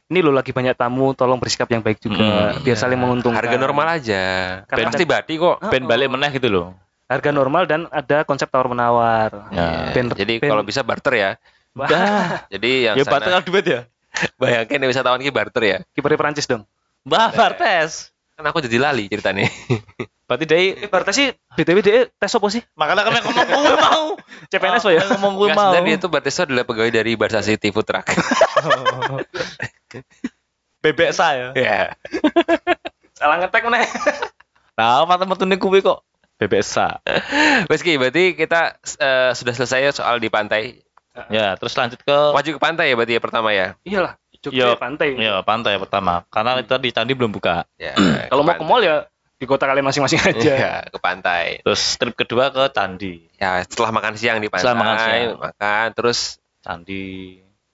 S1: ini lo lagi banyak tamu, tolong bersikap yang baik juga
S3: Hmm,
S1: biar saling menguntungkan.
S2: Harga normal aja.
S1: Karena-
S2: Pasti bati kok.
S1: Ah,
S3: Ben
S1: oh.
S3: balik meneh gitu loh.
S1: Harga normal dan ada konsep tawar menawar.
S3: Ya.
S1: Ben-
S2: Jadi
S1: ben-
S2: kalau bisa barter ya.
S3: Dah.
S2: Jadi yang
S3: Ya
S2: sana,
S3: batal duit ya.
S2: bayangin ya wisatawan ki barter ya.
S1: Kipernya Perancis dong.
S3: Mbah Bartes.
S2: Kan aku jadi lali ceritanya. [LAUGHS]
S3: Berarti dari
S1: Bartes sih BTW dia tes apa sih?
S3: makanya kan yang ngomong gue mau. [LAUGHS]
S1: CPNS Pak, ya?
S3: Ngomong gue mau.
S2: sebenarnya itu Bartes itu adalah pegawai dari Barca City Food Truck. [LAUGHS]
S3: Bebek saya.
S2: ya.
S1: Salah ngetek mana?
S3: Nah, mata metune kuwi kok. Bebek sa.
S2: Meski berarti kita eh, sudah selesai ya soal di pantai.
S3: Ya, terus lanjut ke
S2: Wajib ke pantai ya berarti ya pertama ya.
S1: Iyalah, Jogja
S3: Yo.
S1: pantai.
S3: ya pantai pertama. Karena kita di Candi belum buka.
S2: Ya.
S1: Kalau mau ke mall ya di kota kalian masing-masing aja.
S2: ya, ke pantai.
S3: Terus trip kedua ke Candi.
S2: Ya, setelah makan siang di pantai,
S3: Setelah makan siang.
S2: makan, terus
S3: Candi.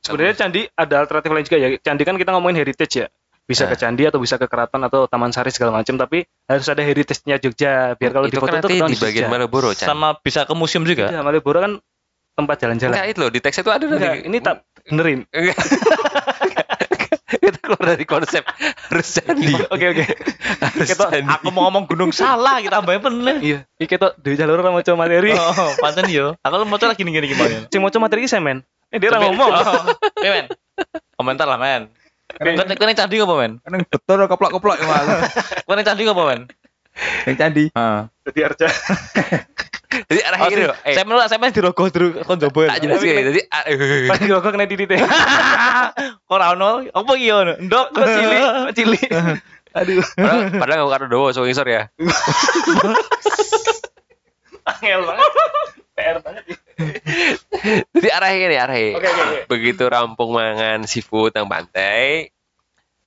S1: Sebenarnya candi ada alternatif lain juga ya. Candi kan kita ngomongin heritage ya. Bisa ke
S2: Nah.
S1: candi atau bisa ke keraton atau taman sari segala macam, tapi harus ada heritage-nya Jogja biar kalau
S2: itu
S1: di foto
S2: kan
S1: itu
S2: di bagian
S1: Jogja.
S2: Malioboro.
S3: Sama bisa ke museum juga.
S1: Iya, Malioboro kan tempat jalan-jalan.
S2: Enggak itu loh, di teks itu ada
S1: Enggak,
S2: nanti.
S1: ini tak benerin.
S2: Enggak. [LAUGHS] [LAUGHS] itu keluar dari konsep harus candi.
S1: Oke oke.
S2: Harus
S1: Kita
S2: candi.
S3: Aku mau ngomong gunung salah, kita tambahin bener.
S1: iya, iki to di jalur sama coba materi.
S3: Oh, pancen yo. Aku mau coba gini gini gimana.
S1: Sing mau coba materi semen. Eh dia ora ngomong.
S3: Oh, men. Komentar lah, men. Kau kau candi apa, men?
S4: Yang betul keplok-keplok ya malah.
S3: Kau candi apa, men?
S4: Yang candi.
S3: Heeh.
S1: Jadi arca. [LAUGHS]
S2: Jadi arah
S3: Oh,
S2: loh. Eh,
S3: saya menurut saya main dirogoh dulu kon jobo.
S2: tak jelas ya. Jadi [LAUGHS]
S1: Pas gua kena titik. [LAUGHS]
S3: Ora ono? Apa iki ono? Ndok kok cilik, kok cilik. [LAUGHS]
S1: Aduh.
S2: padahal padahal nggak karo dowo so ngisor ya.
S1: Angel banget. PR banget.
S2: Jadi arahnya.
S1: Oke, oke, oke.
S2: Begitu rampung mangan seafood yang pantai,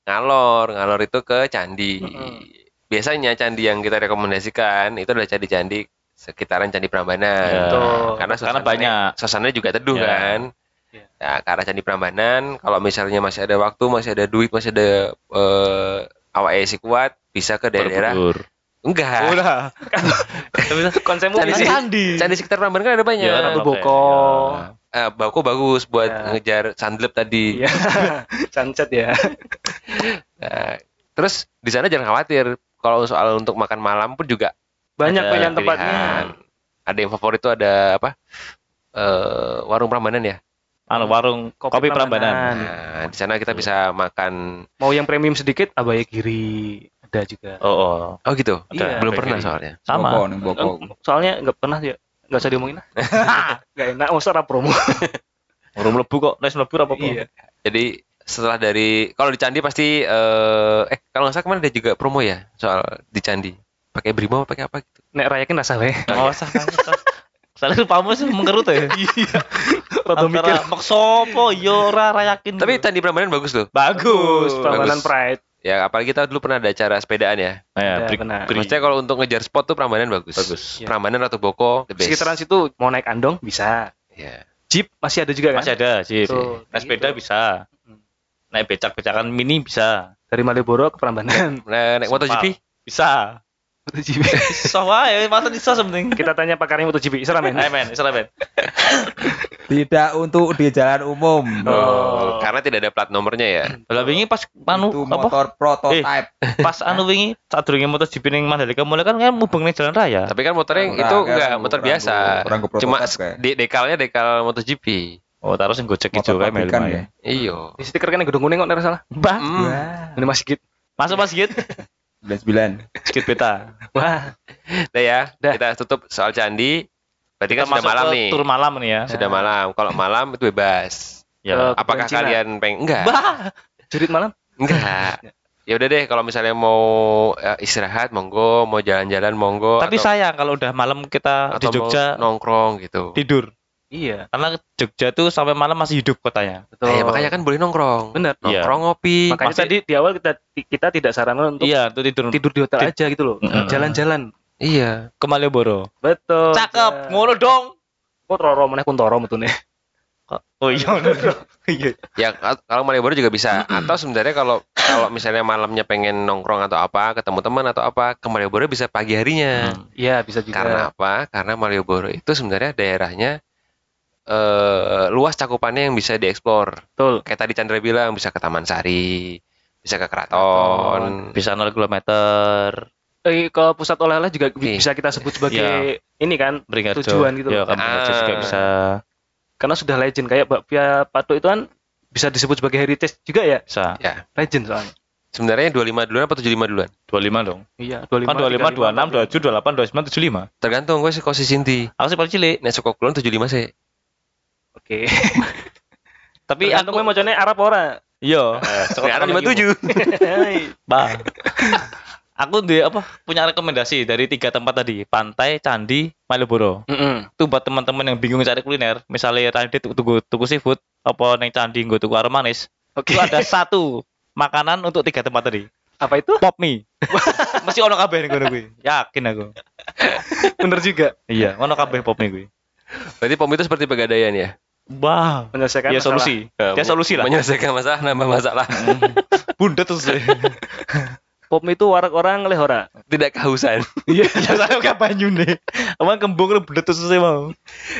S2: ngalor, ngalor itu ke candi. Biasanya candi yang kita rekomendasikan itu adalah candi-candi sekitaran Candi Prambanan.
S3: Ya.
S1: Betul.
S2: Karena
S3: Karena banyak.
S2: suasananya juga teduh
S3: Ya.
S2: kan.
S1: Ya.
S2: Ya, ke arah Candi Prambanan, kalau misalnya masih ada waktu, masih ada duit, masih ada eh awak si kuat, bisa ke daerah enggak.
S3: Udah. [LAUGHS]
S1: Konsepmu
S2: Candi,
S1: visi.
S3: candi.
S2: candi sekitar Prambanan kan ada banyak.
S3: Ya, oke.
S1: Boko.
S2: Eh, Bako bagus buat
S1: Ya.
S2: ngejar sandlep tadi.
S1: Iya. [LAUGHS] Sunset ya. [LAUGHS]
S2: Nah, terus di sana jangan khawatir kalau soal untuk makan malam pun juga
S1: Banyak
S2: ada
S1: pilihan tempatnya.
S2: Ada yang favorit itu ada apa? Eh warung Prambanan ya.
S3: Anu warung
S1: Kopi
S3: kopi, Prambanan.
S1: Prambanan.
S2: Nah, di sana kita bisa makan.
S1: Mau yang premium sedikit, Abaya Giri ada juga.
S3: Oh, oh.
S2: Oh gitu.
S1: Iya.
S2: Belum
S3: Kayak
S2: pernah
S3: gini.
S2: soalnya.
S3: Sama.
S4: Boko, nih, boko.
S1: Soalnya nggak pernah ya, nggak usah diomongin lah. [LAUGHS] Nggak enak, masa ora promo. [LAUGHS]
S3: Urung mlebu kok, nes mlebu apa
S1: iya.
S2: Jadi setelah dari kalau di Candi pasti eh eh kalau nggak salah kemarin ada juga promo ya soal di Candi. Pakai Brimo apa pakai apa gitu.
S1: Nek rayakin rasa weh. [LAUGHS]
S3: Oh, sah. Soalnya pamu sih mengerut ya. [LAUGHS] Iya.
S1: Rada mikir.
S3: Antara maksopo yo ora ra yakin.
S2: Tapi Candi Prambanan bagus tuh.
S3: bagus.
S1: Prambanan
S2: bagus.
S1: Pride.
S2: Ya apalagi kita dulu pernah ada acara sepedaan ya.
S3: Ya,
S1: Ya,
S3: beri,
S1: benar.
S3: beri.
S2: Maksudnya kalau untuk ngejar spot tuh Prambanan bagus.
S3: Bagus.
S1: Iya.
S2: Prambanan atau Boko the best.
S1: Sekitaran situ mau naik andong bisa.
S2: Ya.
S1: Jeep masih ada juga kan?
S3: Masih ada sih.
S1: Tuh,
S3: Naik sepeda
S1: gitu.
S3: bisa.
S1: Hmm.
S3: Naik becak-becakan mini bisa.
S1: Dari Malioboro ke Prambanan.
S2: Nah, naik MotoGP
S3: Bisa.
S1: MotoGP.
S3: Bisa [LAUGHS] wae, masa bisa sebenarnya.
S1: Kita tanya pakarnya MotoGP. Isra men.
S3: Ayo men, Isra men. [LAUGHS]
S4: Tidak untuk di jalan umum.
S2: Oh, karena tidak ada plat nomornya ya. [LAUGHS]
S3: Lah wingi pas anu
S4: itu
S3: apa?
S4: motor prototype.
S3: Pas anu wingi saat durunge MotoGP ning Mandalika mulai kan kan mubeng jalan raya.
S2: Tapi kan motornya itu enggak motor biasa. Cuma dekalnya dekal MotoGP.
S3: Oh, taruh sing gojek
S4: Motor
S3: ijo kae melu. ya.
S4: ya.
S2: Iya.
S1: Di stiker kan yang gedung kuning kok nggak salah.
S3: Bah.
S2: Hmm.
S1: Ini Mas Sigit.
S3: Masuk Mas Git.
S4: 99.
S3: Skit beta.
S1: Wah.
S2: Udah ya,
S1: Dah.
S2: kita tutup soal candi. Berarti
S3: Kita
S2: kan sudah malam
S3: ke
S2: nih.
S3: Tur malam nih ya.
S2: Sudah malam. Kalau malam itu bebas.
S3: Ya.
S2: Apakah
S1: Cina.
S2: kalian pengen enggak?
S3: Bah.
S1: Malam?
S2: Enggak. Ya udah deh kalau misalnya mau eh, istirahat monggo, mau jalan-jalan monggo
S3: Tapi
S2: atau,
S3: sayang kalau udah malam kita di
S2: atau mau
S3: Jogja
S2: nongkrong gitu.
S3: tidur.
S1: Iya.
S3: Karena Jogja tuh sampai malam masih hidup kotanya.
S1: Betul.
S2: Eh, makanya kan boleh nongkrong.
S1: Bener.
S3: Iya.
S2: Nongkrong ngopi.
S1: Makanya tadi di awal kita kita tidak sarankan untuk
S3: Iya, tidur.
S1: tidur di hotel aja gitu loh. Jalan-jalan.
S2: Iya.
S3: ke Malioboro.
S1: Betul.
S3: Cakep, ngono dong.
S1: Kok roro meneh kuntoro metune.
S3: Oh iya. [LAUGHS] Iya.
S2: Ya kal- kalau Malioboro juga bisa. Atau sebenarnya kalau kalau misalnya malamnya pengen nongkrong atau apa, ketemu teman atau apa, ke Malioboro bisa pagi harinya.
S3: Hmm.
S1: Iya, bisa juga.
S2: Karena apa? Karena Malioboro itu sebenarnya daerahnya eh luas cakupannya yang bisa dieksplor.
S1: Betul.
S2: Kayak tadi Chandra bilang bisa ke Taman Sari, bisa ke Keraton.
S3: Bisa 0 km.
S1: Eh, ke pusat oleh-oleh juga
S2: Iya.
S1: bisa kita sebut sebagai ini kan
S3: Beringharjo.
S1: tujuan gitu
S3: Ya, kan Beringharjo juga
S2: Ah.
S3: bisa.
S1: Karena sudah legend kayak bakpia patok itu kan bisa disebut sebagai heritage juga ya.
S3: Bisa.
S2: Ya.
S1: Legend soalnya.
S2: Sebenarnya 25 duluan apa 75 duluan?
S3: 25 dong.
S1: Iya, 25,
S3: Kan 25, 26, 27, 28, 29, 75.
S2: Tergantung gue sih kok si Sinti.
S3: Aku sih paling cilik.
S2: Nek saka kulon 75 sih.
S1: Oke. [LAUGHS]
S3: Tapi aku
S1: mau macamnya Arab ora.
S3: iya,
S2: Nek Arab 57. [LAUGHS]
S3: Bang. [LAUGHS] Aku di apa punya rekomendasi dari tiga tempat tadi, pantai, candi, Malioboro.
S1: Heeh.
S3: Itu buat teman-teman yang bingung cari kuliner, misalnya tadi tuku, tuku, tuku seafood, apa neng candi gue tuku aroma manis.
S1: Oke.
S3: Itu ada satu makanan untuk tiga tempat tadi.
S1: Apa itu?
S3: Pop mie. Mesti ono kabeh ning kono kuwi. Yakin aku.
S1: Bener juga.
S3: Iya, ono kabeh pop mie kuwi.
S2: Berarti pom itu seperti pegadaian ya?
S3: Wah.
S1: Menyelesaikan
S3: Ya
S1: masalah.
S3: solusi. Ya solusi lah.
S2: Menyelesaikan masalah, nambah masalah.
S3: Bunda terus. [LAUGHS]
S1: Pop mie itu warak orang leh ora.
S2: Tidak kehausan. [LAUGHS]
S3: Iya, ya saya gak banyu nih. Emang kembung lu bunda terus sih mau.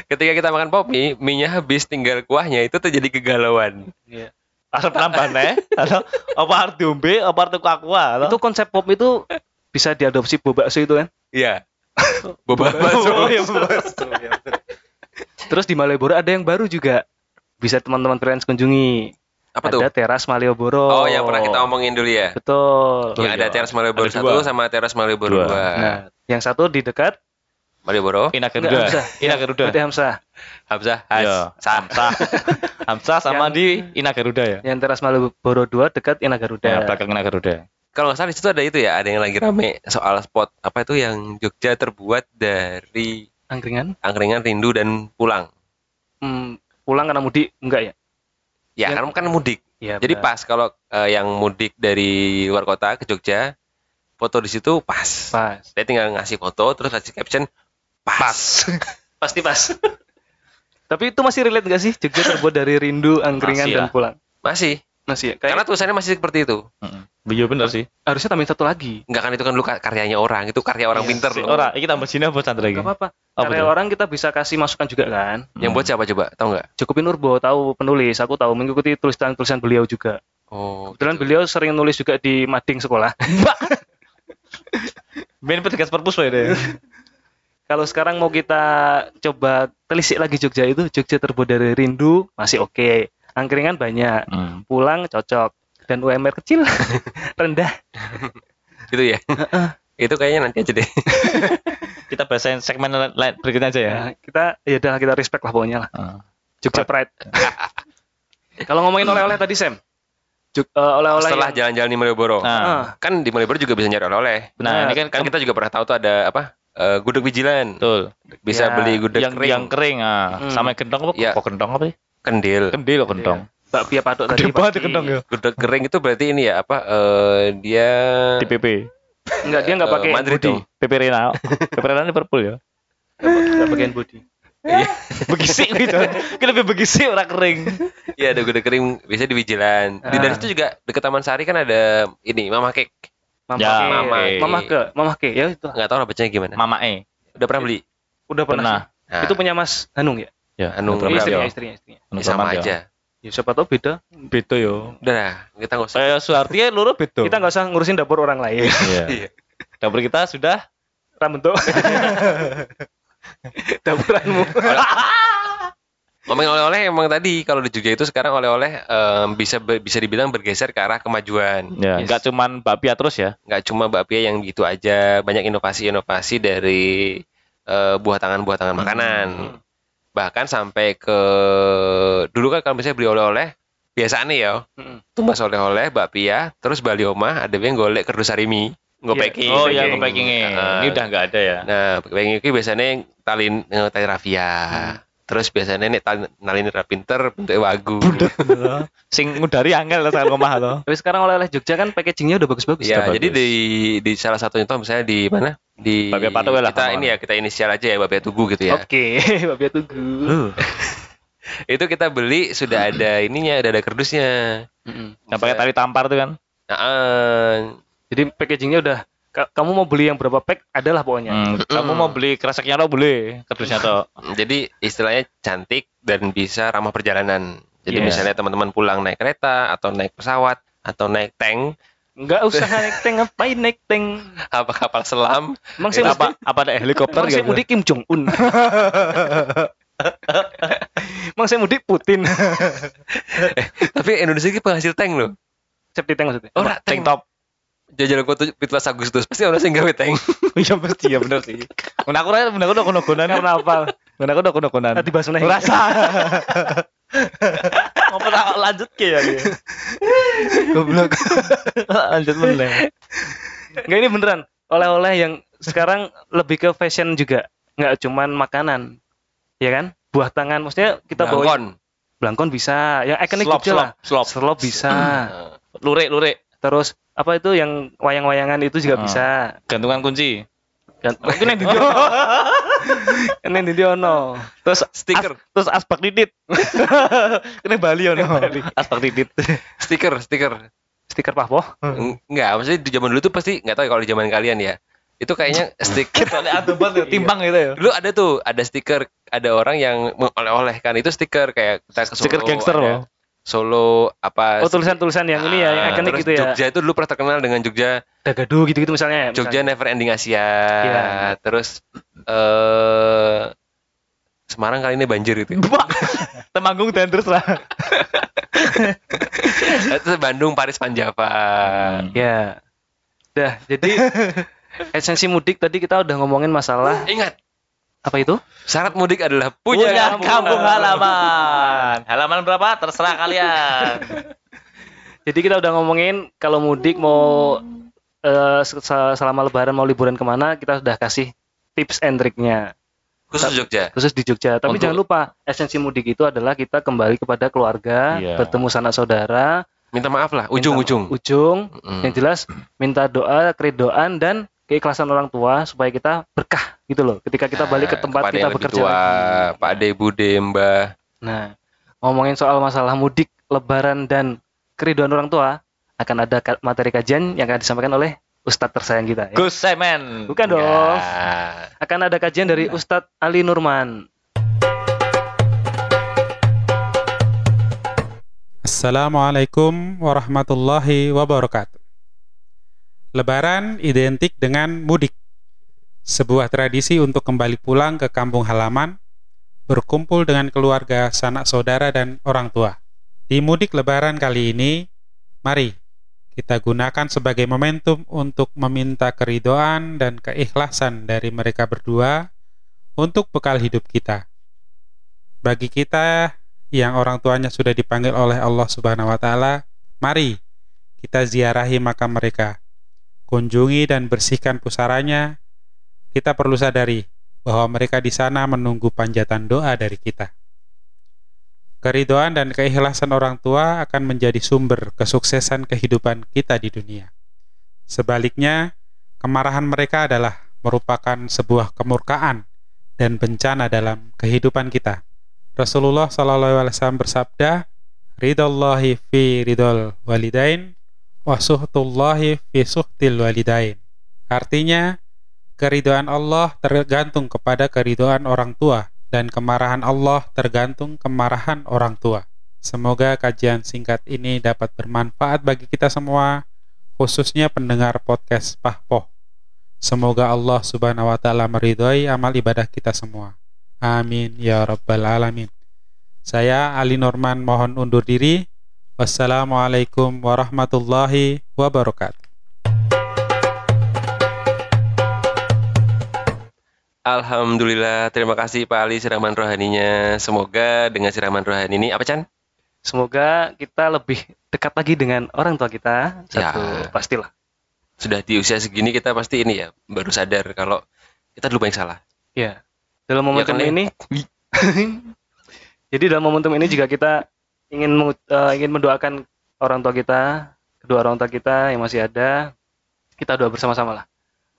S2: Ketika kita makan pop mie, mie-nya habis tinggal kuahnya itu terjadi kegalauan.
S1: Iya.
S3: Asal penambahan ya. Atau apa harus diombe, apa harus tuku aqua.
S1: Itu konsep pop itu bisa diadopsi boba bakso itu kan.
S2: Iya. [LAUGHS] Boba bakso.
S3: Oh, iya, boba bakso.
S1: Terus di Malioboro ada yang baru juga. Bisa teman-teman freelance kunjungi.
S2: Apa tuh?
S1: Ada teras Malioboro.
S2: Oh, yang pernah kita omongin dulu ya.
S1: Betul.
S2: Yang ada
S3: iya.
S2: teras Malioboro
S3: Ada
S2: 1
S3: dua.
S2: sama teras Malioboro
S3: Dua.
S2: 2.
S1: Nah, yang satu di dekat
S2: Malioboro,
S3: Ina Garuda. Ina Garuda.
S1: Berarti Hamzah.
S2: Hamzah, Has,
S3: Iya. Hamzah. [LAUGHS] Hamzah sama
S1: Yang-
S3: di Ina Garuda ya.
S1: Yang teras Malioboro 2 dekat Ina Garuda.
S3: Ya, belakang Ina Garuda.
S2: Kalau nggak salah di situ ada itu ya, ada yang lagi rame soal spot apa itu yang Jogja terbuat dari
S1: Angkringan.
S2: angkringan rindu dan pulang.
S1: Hmm, pulang karena mudik enggak ya?
S2: Ya,
S1: Ya.
S2: karena kan mudik.
S1: Iya.
S2: Jadi
S1: benar.
S2: pas kalau eh, yang mudik dari luar kota ke Jogja, foto di situ pas.
S1: Pas.
S2: Dia tinggal ngasih foto terus kasih caption pas. [LAUGHS]
S1: Pasti pas. Tapi itu masih relate gak sih? Jogja terbuat dari rindu, angkringan,
S3: Masih
S1: dan
S3: lah.
S1: pulang.
S2: Masih.
S1: Masih ya?
S2: Karena
S1: Kayak
S2: tulisannya masih seperti itu.
S3: Iya bener sih.
S1: harusnya tambahin satu lagi.
S2: Enggak kan itu kan lu ka- karyanya orang, itu karya orang
S1: Iya,
S2: pinter loh.
S3: Ora, iki tambah Cina buat Chandra iki.
S1: Gak apa-apa.
S3: Apa
S1: Karya
S3: tuh?
S1: orang kita bisa kasih masukan juga kan.
S2: Yang buat siapa coba? Tahu nggak?
S1: Cukupin Urbo tahu penulis, aku tahu mengikuti tulisan-tulisan beliau juga.
S2: Oh,
S1: Kebetulan
S2: gitu.
S1: beliau sering nulis juga di mading sekolah.
S3: Ben [LAUGHS] petugas perpus deh. [LAUGHS]
S1: Kalau sekarang mau kita coba telisik lagi Jogja itu, Jogja terbuat dari rindu, masih oke. Angkringan banyak,
S3: Hmm.
S1: pulang cocok. Dan UMR kecil, [LAUGHS] rendah.
S2: gitu ya. itu kayaknya nanti aja deh. [LAUGHS]
S3: Kita bahasain segmen lain berikutnya aja ya.
S1: Ya, kita ya udah kita respect lah pokoknya lah.
S3: Ah.
S1: Jogja Pride. [LAUGHS] Kalau ngomongin oleh-oleh tadi Sam, Jog- eh, oleh-oleh
S2: Setelah
S1: yang-
S2: jalan-jalan di Malioboro.
S3: Nah,
S1: Ah,
S2: Kan di Malioboro juga bisa nyari oleh-oleh.
S3: nah ini kan
S2: Kan kita juga pernah tahu tuh ada apa? eh, gudeg bijilan.
S3: betul.
S2: Bisa
S1: Ya,
S2: beli gudeg
S3: yang
S2: kering.
S3: yang kering ah.
S1: Hmm.
S3: Sama gentong apa?
S2: Iya.
S3: Kok gentong apa sih?
S2: Kendil.
S3: Kendil kok gentong.
S1: bakpia patok tadi.
S3: Gede
S1: pasti-
S3: gentong ya.
S2: Gudeg kering itu berarti ini ya apa? eh, dia
S3: Di PP.
S1: Enggak, dia enggak
S2: Eh,
S1: pakai
S2: Madrid
S1: body.
S3: PP Rena. [LAUGHS] PP Rena Liverpool ya.
S1: Enggak bagian body.
S2: Iya. [LAUGHS]
S3: begisik gitu kita lebih begisik orang kering
S2: Iya ada kuda kering bisa di Vigilan. Di
S1: Ah.
S2: dari situ juga deket Taman Sari kan ada ini Mama Cake.
S1: Mama
S3: Ya,
S1: ke,
S2: Mama.
S1: Mama ke, Mama ke, ya itu.
S2: Nggak tahu lah bacanya gimana.
S3: mama e
S2: Udah pernah beli?
S1: Udah pernah.
S3: pernah.
S2: Nah,
S1: Itu punya Mas Hanung ya?
S3: Ya
S2: Anu, Iya,
S1: istrinya,
S3: ya.
S1: istrinya, istrinya.
S3: Anu
S2: ya sama
S3: ya.
S2: aja.
S1: Ya siapa tahu beda.
S3: beda yo
S2: Udah kita nggak usah.
S3: saya Suharti ya loro beda
S1: Kita nggak usah ngurusin dapur orang lain.
S3: Iya. [LAUGHS]
S2: Iya.
S3: dapur kita sudah
S1: Rambentuk. [LAUGHS] Dapuranmu. [LAUGHS]
S2: Ngomongin oleh-oleh emang tadi kalau di Jogja itu sekarang oleh-oleh em, bisa bisa dibilang bergeser ke arah kemajuan.
S3: ya
S1: Yes.
S3: nggak cuman bakpia terus ya
S2: Nggak cuma bakpia yang gitu aja, banyak inovasi-inovasi dari eh, buah tangan-buah tangan makanan. Bahkan sampai ke dulu kan kalau misalnya beli oleh-oleh biasa nih ya, tumbas oleh-oleh bakpia, terus Bali Oma ada yang golek kerdus sarimi,
S1: Iya.
S2: ngopeki.
S3: oh ya
S1: packing.
S3: packingnya
S2: Nah,
S3: ini udah nggak ada ya
S2: Nah, packing itu biasanya talin eh, tali rafia. Terus biasanya nih tali nalin ra pinter bentuk wagu. [LAUGHS]
S3: sing ngudari angel lah sangat ngomah lo
S1: Tapi sekarang oleh-oleh Jogja kan packagingnya udah bagus-bagus.
S2: Ya, jadi
S3: bagus.
S2: di di salah satu contoh misalnya di mana? Di
S3: Babia Patowe lah,
S2: kita ini ya, kita inisial aja ya Babia Tugu gitu ya.
S1: Oke, [LAUGHS] Babia Tugu. [LAUGHS]
S2: Itu kita beli sudah ada ininya, ada ada kerdusnya.
S1: Mm-mm.
S3: yang pakai tali tampar tuh kan
S2: Nah, eh,
S1: Jadi packagingnya udah ka- kamu mau beli yang berapa pack adalah pokoknya.
S3: Hmm, kamu mau beli kreseknya lo boleh kerdusnya tuh
S2: jadi istilahnya cantik dan bisa ramah perjalanan. Jadi
S3: Yes.
S2: misalnya teman-teman pulang naik kereta atau naik pesawat atau naik tank,
S1: Enggak usah naik tank, ngapain naik tank?
S2: apa kapal selam,
S1: Emang saya
S3: apa
S1: mesti
S3: apa ada helikopter
S1: Emang saya
S3: gitu
S1: mudik Kim Jong Un. Emang saya mudik Putin.
S2: tapi Indonesia ini penghasil tank loh.
S1: Safety tank maksudnya.
S2: Oh,
S3: Apa?
S2: tank
S3: tank top
S2: Jajal kota 17 Agustus pasti orang sing gawe tank. [LAUGHS]
S3: iya pasti ya bener sih Mun aku rasa mun aku udah kono-konan
S1: Karena apa?
S3: mun aku udah kono-konan
S1: Tadi bahas meneh.
S3: rasa [LAUGHS] Ngopo tak lanjut ke ya dia. Goblok. [LAUGHS] lanjut meneh.
S1: Enggak ini beneran. Oleh-oleh yang sekarang lebih ke fashion juga. Enggak cuman makanan. Ya kan? Buah tangan maksudnya kita bawa
S2: Blangkon.
S1: Blangkon bisa. Yang ikonik
S3: Slop,
S1: Jogja lah.
S3: slop, slop.
S1: Slop bisa. [CLEARS THROAT]
S3: Lurik, lurik.
S1: Terus apa itu yang wayang-wayangan itu juga
S3: Ah.
S1: bisa.
S3: Gantungan kunci.
S1: Kan mungkin yang di ono. Kan [LAUGHS] yang di ono.
S3: Terus
S2: Stiker.
S3: as- terus asbak didit. [LAUGHS] Kene Bali ono. Asbak didit.
S2: stiker, stiker.
S1: Stiker Pahpo.
S2: Eng- Enggak, maksudnya di zaman dulu tuh pasti enggak tahu ya kalau di zaman kalian ya. Itu kayaknya stiker [LAUGHS]
S3: Soalnya ada banget timbang gitu ya.
S2: dulu ada tuh, ada stiker, ada orang yang mengoleh-olehkan itu stiker kayak kita ke Solo.
S3: Stiker gangster
S2: ada
S3: loh.
S2: Solo apa
S1: Oh tulisan-tulisan yang ini ya, yang
S2: Ah,
S1: ikonik gitu ya.
S2: Jogja itu dulu pernah terkenal dengan Jogja
S1: Dagadu gitu-gitu misalnya. ya,
S2: Jogja
S1: misalnya.
S2: Never Ending Asia.
S1: Iya.
S2: Terus eh Semarang kali ini banjir itu.
S3: Temanggung dan terus lah. [LAUGHS]
S2: Terus Bandung Paris Panjava.
S1: Ya. Dah, jadi [LAUGHS] esensi mudik tadi kita udah ngomongin masalah
S2: Ingat,
S1: apa itu?
S2: syarat mudik adalah punya,
S3: Punya
S2: kampung.
S3: kampung halaman. Halaman berapa? Terserah kalian. [LAUGHS]
S1: Jadi kita udah ngomongin kalau mudik mau eh, se- selama lebaran mau liburan ke mana kita sudah kasih tips and triknya
S2: Khusus Jogja.
S1: khusus di Jogja. Tapi
S3: Untuk-
S1: jangan lupa esensi mudik itu adalah kita kembali kepada keluarga,
S3: Iya.
S1: bertemu sanak saudara,
S2: Minta maaf lah, ujung-ujung.
S1: ujung
S2: Mm.
S1: yang jelas minta doa, keridoan dan keikhlasan orang tua supaya kita berkah gitu loh. Ketika kita balik ke
S2: Nah,
S1: tempat
S2: kepada
S1: kita
S2: yang lebih
S1: bekerja
S2: tua,
S1: lagi.
S2: Pak Ade, Bude, Mbah.
S1: Nah, ngomongin soal masalah mudik, lebaran dan keriduan orang tua, akan ada materi kajian yang akan disampaikan oleh Ustadz tersayang kita. Ya.
S3: Gus Semen.
S1: Bukan dong.
S2: Enggak.
S1: Akan ada kajian dari Ustadz Ali Nurman.
S5: Assalamualaikum warahmatullahi wabarakatuh. Lebaran identik dengan mudik. Sebuah tradisi untuk kembali pulang ke kampung halaman, berkumpul dengan keluarga, sanak saudara dan orang tua. Di mudik lebaran kali ini, mari kita gunakan sebagai momentum untuk meminta keridoan dan keikhlasan dari mereka berdua untuk bekal hidup kita. Bagi kita yang orang tuanya sudah dipanggil oleh Allah Subhanahu wa taala, mari kita ziarahi makam mereka. Kunjungi dan bersihkan pusaranya. Kita perlu sadari bahwa mereka di sana menunggu panjatan doa dari kita. Keridoan dan keikhlasan orang tua akan menjadi sumber kesuksesan kehidupan kita di dunia. Sebaliknya, kemarahan mereka adalah merupakan sebuah kemurkaan dan bencana dalam kehidupan kita. Rasulullah Wasallam bersabda, "Ridallahi fi ridol walidain, wa suhtullahi fi suhtil walidain." Artinya, keridhaan Allah tergantung kepada keridhaan orang tua dan kemarahan Allah tergantung kemarahan orang tua. Semoga kajian singkat ini dapat bermanfaat bagi kita semua, khususnya pendengar podcast Pahpoh. Semoga Allah Subhanahu wa taala meridhoi amal ibadah kita semua. Amin ya rabbal alamin. Saya Ali Norman mohon undur diri. Wassalamualaikum warahmatullahi wabarakatuh.
S2: Alhamdulillah, terima kasih Pak Ali siraman rohaninya. Semoga dengan siraman rohani ini apa Chan?
S1: Semoga kita lebih dekat lagi dengan orang tua kita. Satu
S2: Ya.
S1: pastilah.
S2: Sudah di usia segini kita pasti ini ya baru sadar kalau kita dulu banyak salah.
S1: Ya. Dalam momentum
S2: kan, Le?
S1: ini [LAUGHS] Jadi dalam momentum ini juga kita ingin eh, ingin mendoakan orang tua kita, kedua orang tua kita yang masih ada. Kita doa bersama-sama lah.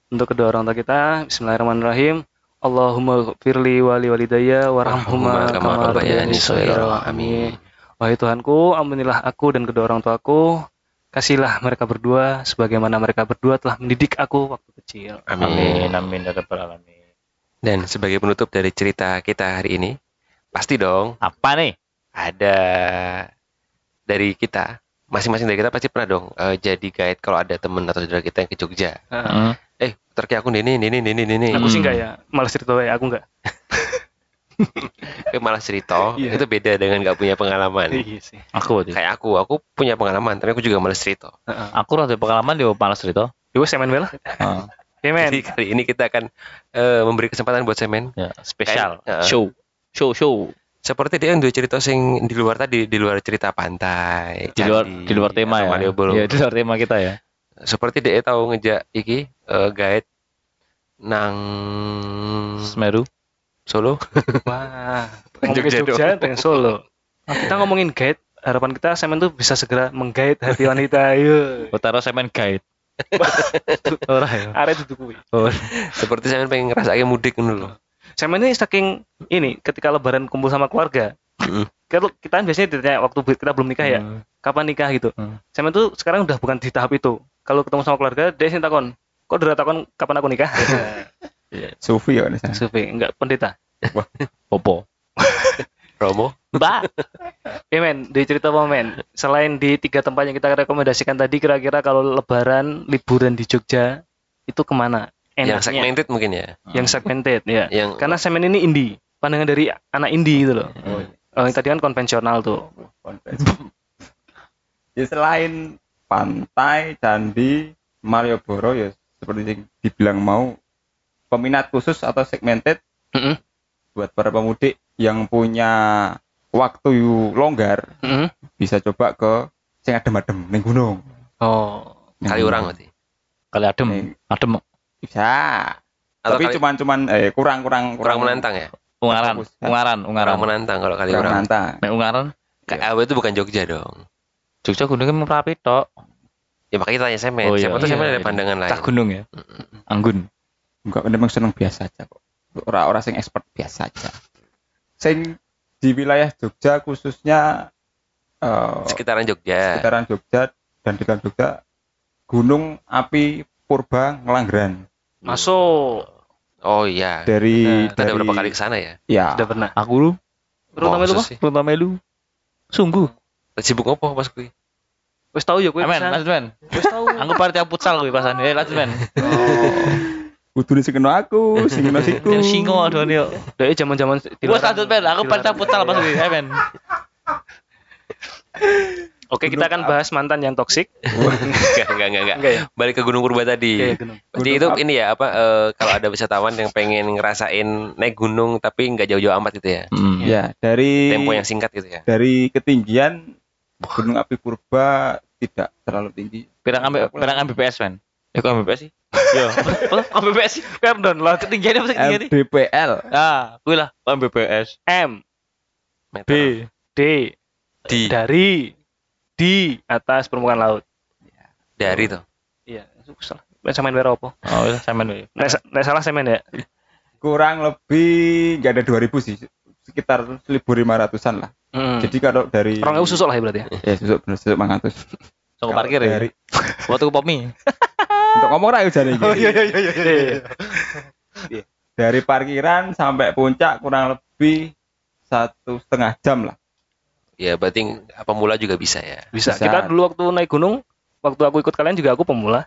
S1: Untuk kedua orang tua kita, bismillahirrahmanirrahim. Allahumma firli wali walidayya warhamhuma kama rabbayani shaghira. Amin. Wahai Tuhanku, ampunilah aku dan kedua orang tuaku. Kasihlah mereka berdua sebagaimana mereka berdua telah mendidik aku waktu kecil.
S3: Amin amin ya rabbal alamin.
S2: Dan sebagai penutup dari cerita kita hari ini, pasti dong
S3: Apa nih?
S2: Ada dari kita masing-masing dari kita pasti pernah dong eh, jadi guide kalau ada temen atau saudara kita yang ke Jogja.
S1: Nah,
S3: Hmm.
S2: Eh, terki aku ini ini ini ini ini.
S1: Aku sih enggak ya, malas cerita ya, aku enggak.
S2: Eh, malah cerita
S1: Iya.
S2: itu beda dengan nggak punya pengalaman.
S1: Iya sih.
S3: Aku berarti.
S2: Kayak aku, aku punya pengalaman, tapi aku juga malas cerita.
S1: Heeh.
S3: Aku rada pengalaman di males cerita.
S1: Wes semen bela.
S3: Heeh.
S1: Ya men.
S2: Jadi kali ini kita akan eh, memberi kesempatan buat semen.
S3: Ya, spesial.
S2: Kayak-
S3: Show. Show show.
S2: Seperti dia yang dua cerita sing di luar tadi, di luar cerita pantai,
S3: Di luar
S2: candi,
S3: di luar tema ya.
S2: Malioboro.
S3: Ya, di luar tema kita ya.
S2: Seperti dia tahu ngejak iki eh, guide nang
S3: Semeru.
S2: Solo.
S1: Wah. [LAUGHS]
S2: Jogja.
S1: Jogja dengan Solo. Nah, kita ngomongin guide, harapan kita semen tuh bisa segera menggait hati wanita. Ayo.
S3: Utara Semen Guide. [LAUGHS]
S1: Ora ya. Arek duduk kuwi.
S3: Oh,
S2: Seperti saya pengen ngerasake mudik ngono lho.
S1: Semen ini saking ini ketika lebaran kumpul sama keluarga.
S2: Mm.
S1: Kalau [LAUGHS] kita kan biasanya ditanya waktu kita belum nikah ya, kapan nikah gitu.
S3: Hmm.
S1: Semen tuh sekarang udah bukan di tahap itu. Kalau ketemu sama keluarga, dia sih takon, kok udah takon kapan aku nikah?
S4: Sufi ya nih.
S1: Survei, enggak pendeta. [LAUGHS]
S3: Popo.
S2: Romo.
S3: Mbak.
S1: Ya men, di cerita apa men? Selain di tiga tempat yang kita rekomendasikan tadi, kira-kira kalau lebaran, liburan di Jogja, itu ke mana?
S2: Yang
S1: Enaknya.
S2: segmented mungkin ya.
S1: Yang segmented, ya.
S2: Yang
S1: Karena semen ini indie. Pandangan dari anak indie gitu loh.
S4: Oh,
S1: Oh, yang tadi kan konvensional tuh. [LAUGHS]
S4: ya selain pantai, candi, Malioboro ya seperti yang dibilang mau peminat khusus atau segmented
S1: Mm-mm.
S4: buat para pemudik yang punya waktu longgar
S1: Mm-mm.
S4: bisa coba ke sing adem-adem ning gunung.
S1: Oh,
S2: kali
S4: gunung.
S2: orang berarti.
S3: Kali adem. Adem.
S4: Bisa.
S2: Atau
S4: Tapi
S2: kali-
S4: cuman cuman eh kurang kurang
S2: kurang menantang ya.
S3: Ungaran.
S4: Fokus.
S3: Ungaran. Ungaran.
S2: Kurang menantang kalau kali
S4: kurang menantang.
S3: Nek Ungaran.
S2: KAW itu bukan Jogja dong.
S3: Jogja gunungnya merapi tok.
S2: Ya makanya tanya semen.
S3: Oh, iya.
S2: Siapa tuh semen
S3: Iya,
S2: ada
S3: iya.
S2: pandangan lain.
S3: Cah gunung ya. Anggun.
S4: Enggak, memang seneng biasa aja kok. Orang-orang sing expert biasa aja. Sing di wilayah Jogja khususnya eh,
S2: Sekitaran Jogja.
S4: sekitaran Jogja dan di Jogja Gunung Api Purba Ngelanggeran
S1: masuk.
S2: Oh iya.
S4: dari
S2: Kita
S4: dari
S2: udah berapa kali ke sana ya?
S4: ya
S1: Sudah pernah.
S3: Aku lu.
S1: Kok.
S2: sih?
S3: Pertama melu. Sungguh.
S2: Sibuk ngopo pas kuwi?
S1: Wes tahu ya kowe
S3: Amen, lanjut men.
S1: Wes tahu.
S3: Aku partai futsal kuwi pasan. Eh, lanjut men.
S4: kudu sing kena aku sing kena [LAUGHS] siku
S3: Yang singo aduh nih.
S1: Dari zaman-zaman
S3: Wes lanjut men. Aku partai futsal pas kuwi. Eh men. [LAUGHS]
S1: Oke, kita akan bahas mantan yang toksik. [LAUGHS]
S2: Enggak, enggak, enggak, enggak.
S1: Enggak ya?
S2: Balik ke Gunung Purba tadi.
S1: Iya, gunung.
S2: Berarti itu ini ya apa eh, kalau ada wisatawan yang pengen ngerasain naik gunung tapi nggak jauh-jauh amat gitu ya.
S3: Hmm.
S4: ya dari
S2: Tempo yang singkat gitu ya.
S4: dari ketinggian Gunung Api Purba tidak terlalu tinggi
S3: Pirang ambek pirang ambek BPS men. Eh kok BPS sih? Yo. Kok BPS sih? Pardon lah ketinggiannya apa sih ketinggiannya?
S4: MDPL
S3: Ah, kuwi lah, BPS.
S1: M
S2: Meter.
S3: B.
S1: D
S2: Di
S1: dari di atas permukaan laut.
S2: dari tuh.
S1: Iya, salah. Nek Semen wero apa?
S3: Oh, iya, kuwi.
S1: Nek nek salah semen ya.
S4: kurang lebih nggak ada 2000 sih sekitar 1500-an lah
S1: Hmm.
S4: jadi kalau dari
S1: Orang susuk lah ya berarti ya.
S4: ya susuk bener susuk 500
S3: Sok parkir ya.
S4: dari- [LAUGHS]
S3: Waktu ke Pomi.
S4: untuk ngomong rayu jane iki.
S1: iya iya.
S4: dari parkiran sampai puncak kurang lebih satu setengah jam lah
S2: Ya berarti pemula juga bisa ya.
S1: Bisa.
S4: Bisa.
S1: Kita dulu waktu naik gunung, waktu aku ikut kalian juga aku pemula.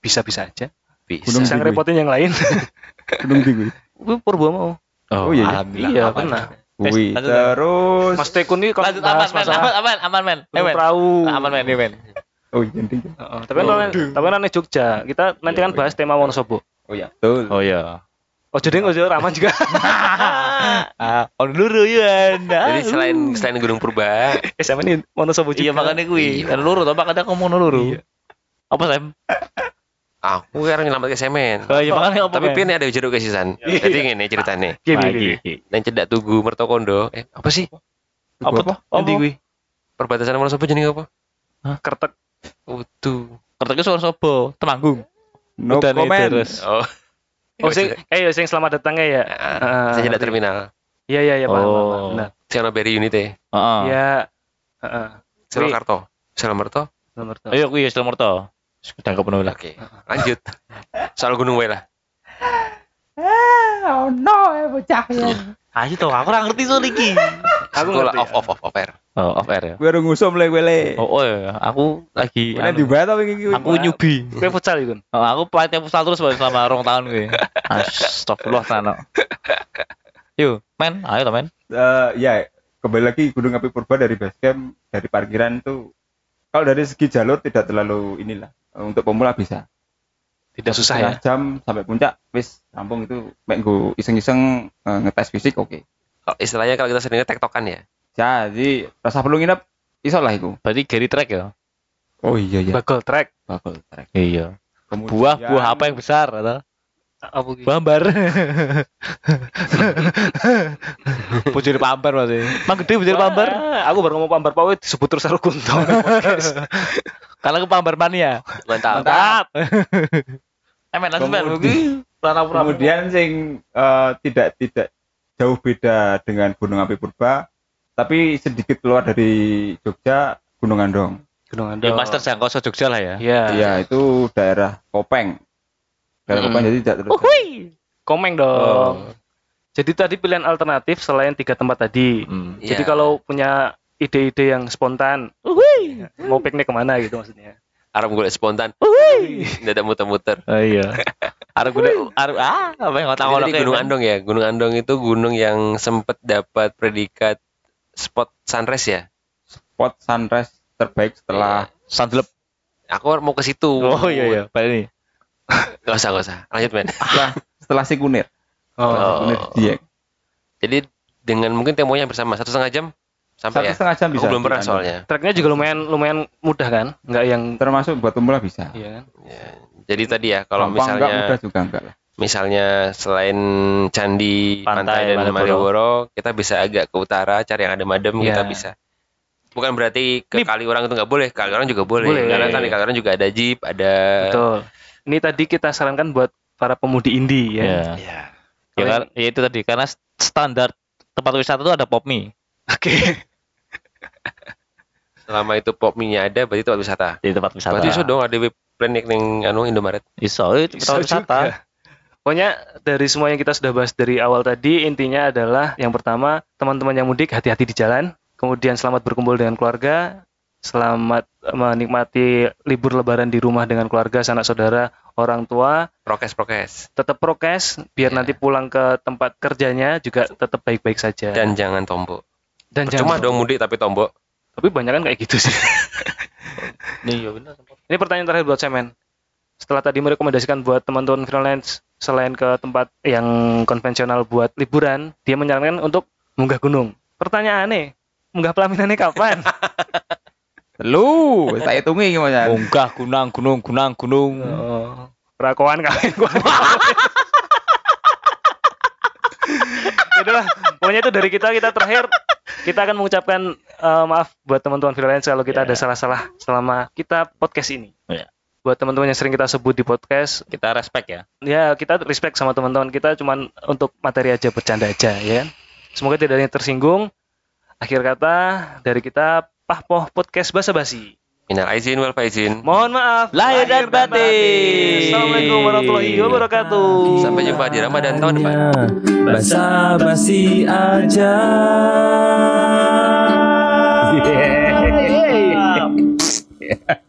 S1: Bisa-bisa aja.
S2: Bisa.
S4: Gunung
S1: Bisa ngerepotin yang lain. [LAUGHS]
S4: gunung tinggi
S1: Gue purba mau.
S4: Oh, iya, iya.
S1: Iya,
S3: Aman.
S1: pernah.
S4: Wih,
S3: lanjut,
S4: terus
S1: Mas Tekun ini kalau
S3: Lanjut aman,
S1: masalah
S3: Aman, aman, aman, men. Eh, men.
S1: perahu.
S3: Aman, men, iya, men.
S4: oh iya tinggi.
S1: Heeh, Tapi kan tapi kan naik Jogja. Kita nanti kan bahas tema Wonosobo.
S4: oh iya betul
S3: Oh iya.
S1: Oh jadi nggak usah raman juga. [LAUGHS]
S3: Ah, on luru ya.
S2: Jadi selain selain Gunung Purba,
S1: Eh sama ini Wonosobo juga.
S3: Iya makanya kuwi.
S2: Iya.
S3: Kan luru toh makanya aku mau luru. Apa Sam?
S2: aku sekarang nyelamat ke semen.
S3: Oh iya makanya apa?
S2: Tapi pian ada jeruk ke sisan. Jadi ngene ceritane.
S1: Gini,
S3: Nah,
S1: gini.
S3: iki.
S2: Nang cedak tugu Mertokondo. Eh, apa sih?
S3: Apa tuh?
S1: Endi
S3: Apa?
S1: kuwi?
S2: Perbatasan Wonosobo jenenge apa?
S1: Kertek.
S2: Utuh.
S3: Kerteknya suara sobo, temanggung.
S4: no comment
S3: terus.
S2: Oh.
S1: Oh sing eh ya sing selamat datang ya.
S2: Ah, Saya cedak
S1: ngerti.
S2: terminal.
S1: Iya iya iya paham.
S3: Oh.
S2: ono beri unit e.
S3: Heeh.
S1: Iya. Heeh.
S2: Surakarta.
S1: Nomor tuh.
S3: Ayo kuwi Selamat to. Sudah kau penuh lah.
S2: Oke. Lanjut. Soal gunung wae lah.
S4: oh no eh bocah ya
S3: Ayo toh, aku ora ngerti soal iki.
S1: Aku ngerti,
S2: off
S1: ya.
S2: off off off air.
S3: Oh, off air ya.
S4: gue ngusum le gue le
S3: Oh, oh ya, aku lagi
S4: Mana
S3: anu,
S4: di bawah tapi iki
S3: aku nyubi.
S1: Gue futsal itu.
S3: Oh, aku pelatih futsal terus Bang, selama rong tahun gue. [LAUGHS] Astagfirullah tenan. Yuk, men, ayo to men.
S4: Eh, ya kembali lagi Gunung Api Purba dari base camp dari parkiran itu kalau dari segi jalur tidak terlalu inilah untuk pemula bisa
S1: Tidak susah ya.
S4: Jam sampai puncak wis rampung itu mek nggo iseng-iseng eh, ngetes fisik oke
S2: Kalau istilahnya kalau kita seringnya tektokan ya.
S4: Jadi rasa perlu nginep iso lah itu
S3: Berarti Gary track ya.
S4: oh iya iya
S1: Bagol track.
S4: bakal trek
S3: Iya.
S4: Kemudian-
S3: Buah-buah apa yang besar atau?
S1: Apa gitu?
S3: Bambar. [LAUGHS] bujur pambar masih. Mang gede bujur pambar.
S1: Aku baru ngomong pambar Pak disebut terus aku kunto.
S3: Kalau ke pambar mania.
S2: Mantap.
S3: Mantap. [LAUGHS] Emen langsung.
S4: Kemudian-
S3: Pura-pura.
S4: kemudian sing eh, tidak tidak jauh beda dengan Gunung Api Purba tapi sedikit keluar dari Jogja Gunung Andong
S1: Gunung
S3: Ya
S1: Andong.
S3: Master Jangkauan Jogja lah ya.
S1: Iya.
S4: Iya itu daerah Kopeng daerah
S1: Mm-mm.
S4: Kopeng jadi tidak terlalu
S1: Uhuy. Komeng dong.
S3: Oh.
S1: Jadi tadi pilihan alternatif selain tiga tempat tadi.
S3: Hmm.
S1: Jadi
S2: Iya.
S1: kalau punya ide-ide yang spontan, uhuy, mau piknik ke mana gitu maksudnya.
S2: Arab golek spontan. Tidak muter-muter.
S3: Oh iya. [LAUGHS] Arep gue arep ah apa yang ngono
S2: tadi Gunung Andong ya. Gunung Andong itu gunung yang sempat dapat predikat spot sunrise ya.
S4: spot sunrise terbaik setelah
S3: Sandlep.
S2: Aku mau ke situ.
S3: Oh iya iya. Balik nih. [LAUGHS]
S2: Gak usah, gak usah. Lanjut, men. [LAUGHS]
S4: setelah setelah si kunir
S1: Oh.
S4: kunir Dieng
S2: Jadi dengan mungkin temponya bersama satu setengah jam
S4: satu
S2: sampai ya.
S4: setengah jam
S2: Aku
S4: bisa
S2: belum pernah soalnya.
S1: Tracknya juga lumayan lumayan mudah kan, nggak yang
S4: termasuk buat pemula bisa
S1: iya kan.
S2: Ya. Jadi tadi ya kalau
S4: Gampang enggak
S2: misalnya
S4: mudah juga enggak lah
S2: misalnya selain candi
S3: Pantai
S2: pantai, dan
S3: Malioboro.
S2: Malioboro, kita bisa agak ke utara cari yang ada madem
S1: Iya.
S2: kita bisa. Bukan berarti ke
S3: Ini-
S2: kali orang itu nggak boleh, kali orang juga boleh.
S1: Boleh.
S2: Karena kan di kali orang juga ada jeep, ada
S1: Betul. Ini tadi kita sarankan buat para pemudi indie ya.
S3: Iya.
S2: ya.
S3: Ya, kan, ya itu tadi karena standar tempat wisata itu ada pop mie
S1: Oke. [LAUGHS]
S2: Selama itu pop mie ada berarti tempat wisata.
S3: di tempat wisata.
S2: Berarti iso dong ada web plan ning anu Indomaret.
S3: Iso, itu tempat wisata.
S1: juga. Pokoknya dari semua yang kita sudah bahas dari awal tadi intinya adalah yang pertama teman-teman yang mudik hati-hati di jalan, kemudian selamat berkumpul dengan keluarga, selamat menikmati libur lebaran di rumah dengan keluarga, sanak saudara, orang tua,
S2: Prokes prokes
S1: tetap prokes biar
S2: Ya.
S1: nanti pulang ke tempat kerjanya juga tetap baik-baik saja.
S2: dan jangan tombok.
S1: Dan
S2: Cuma
S1: jangan-
S2: dong mudik tapi tombok.
S1: Tapi banyak kan kayak gitu sih. [LAUGHS]
S3: Iya benar.
S1: Ini pertanyaan terakhir buat Semen. Setelah tadi merekomendasikan buat teman-teman freelance selain ke tempat yang konvensional buat liburan, dia menyarankan untuk munggah gunung. Pertanyaannya, munggah pelaminannya kapan? [LAUGHS]
S4: lu saya hitungi gimana
S3: Munggah gunung gunung gunung gunung.
S1: oh, rakoan kawin gua. [LAUGHS] Itulah, pokoknya itu dari kita kita terakhir kita akan mengucapkan eh, maaf buat teman-teman freelance kalau kita ada salah-salah selama kita podcast ini.
S3: Iya.
S1: Buat teman-teman yang sering kita sebut di podcast
S3: Kita respect ya.
S1: ya kita respect sama teman-teman kita cuman untuk materi aja bercanda aja ya kan semoga tidak ada yang tersinggung akhir kata dari kita Pahpoh Podcast Basa Basi
S2: Minal aizin wal faizin.
S1: mohon maaf
S3: Lahir dan batin.
S1: Assalamualaikum warahmatullahi wabarakatuh
S2: Sampai jumpa di Ramadan tahun depan.
S6: Basa basi aja.
S4: Yeah. [LAUGHS]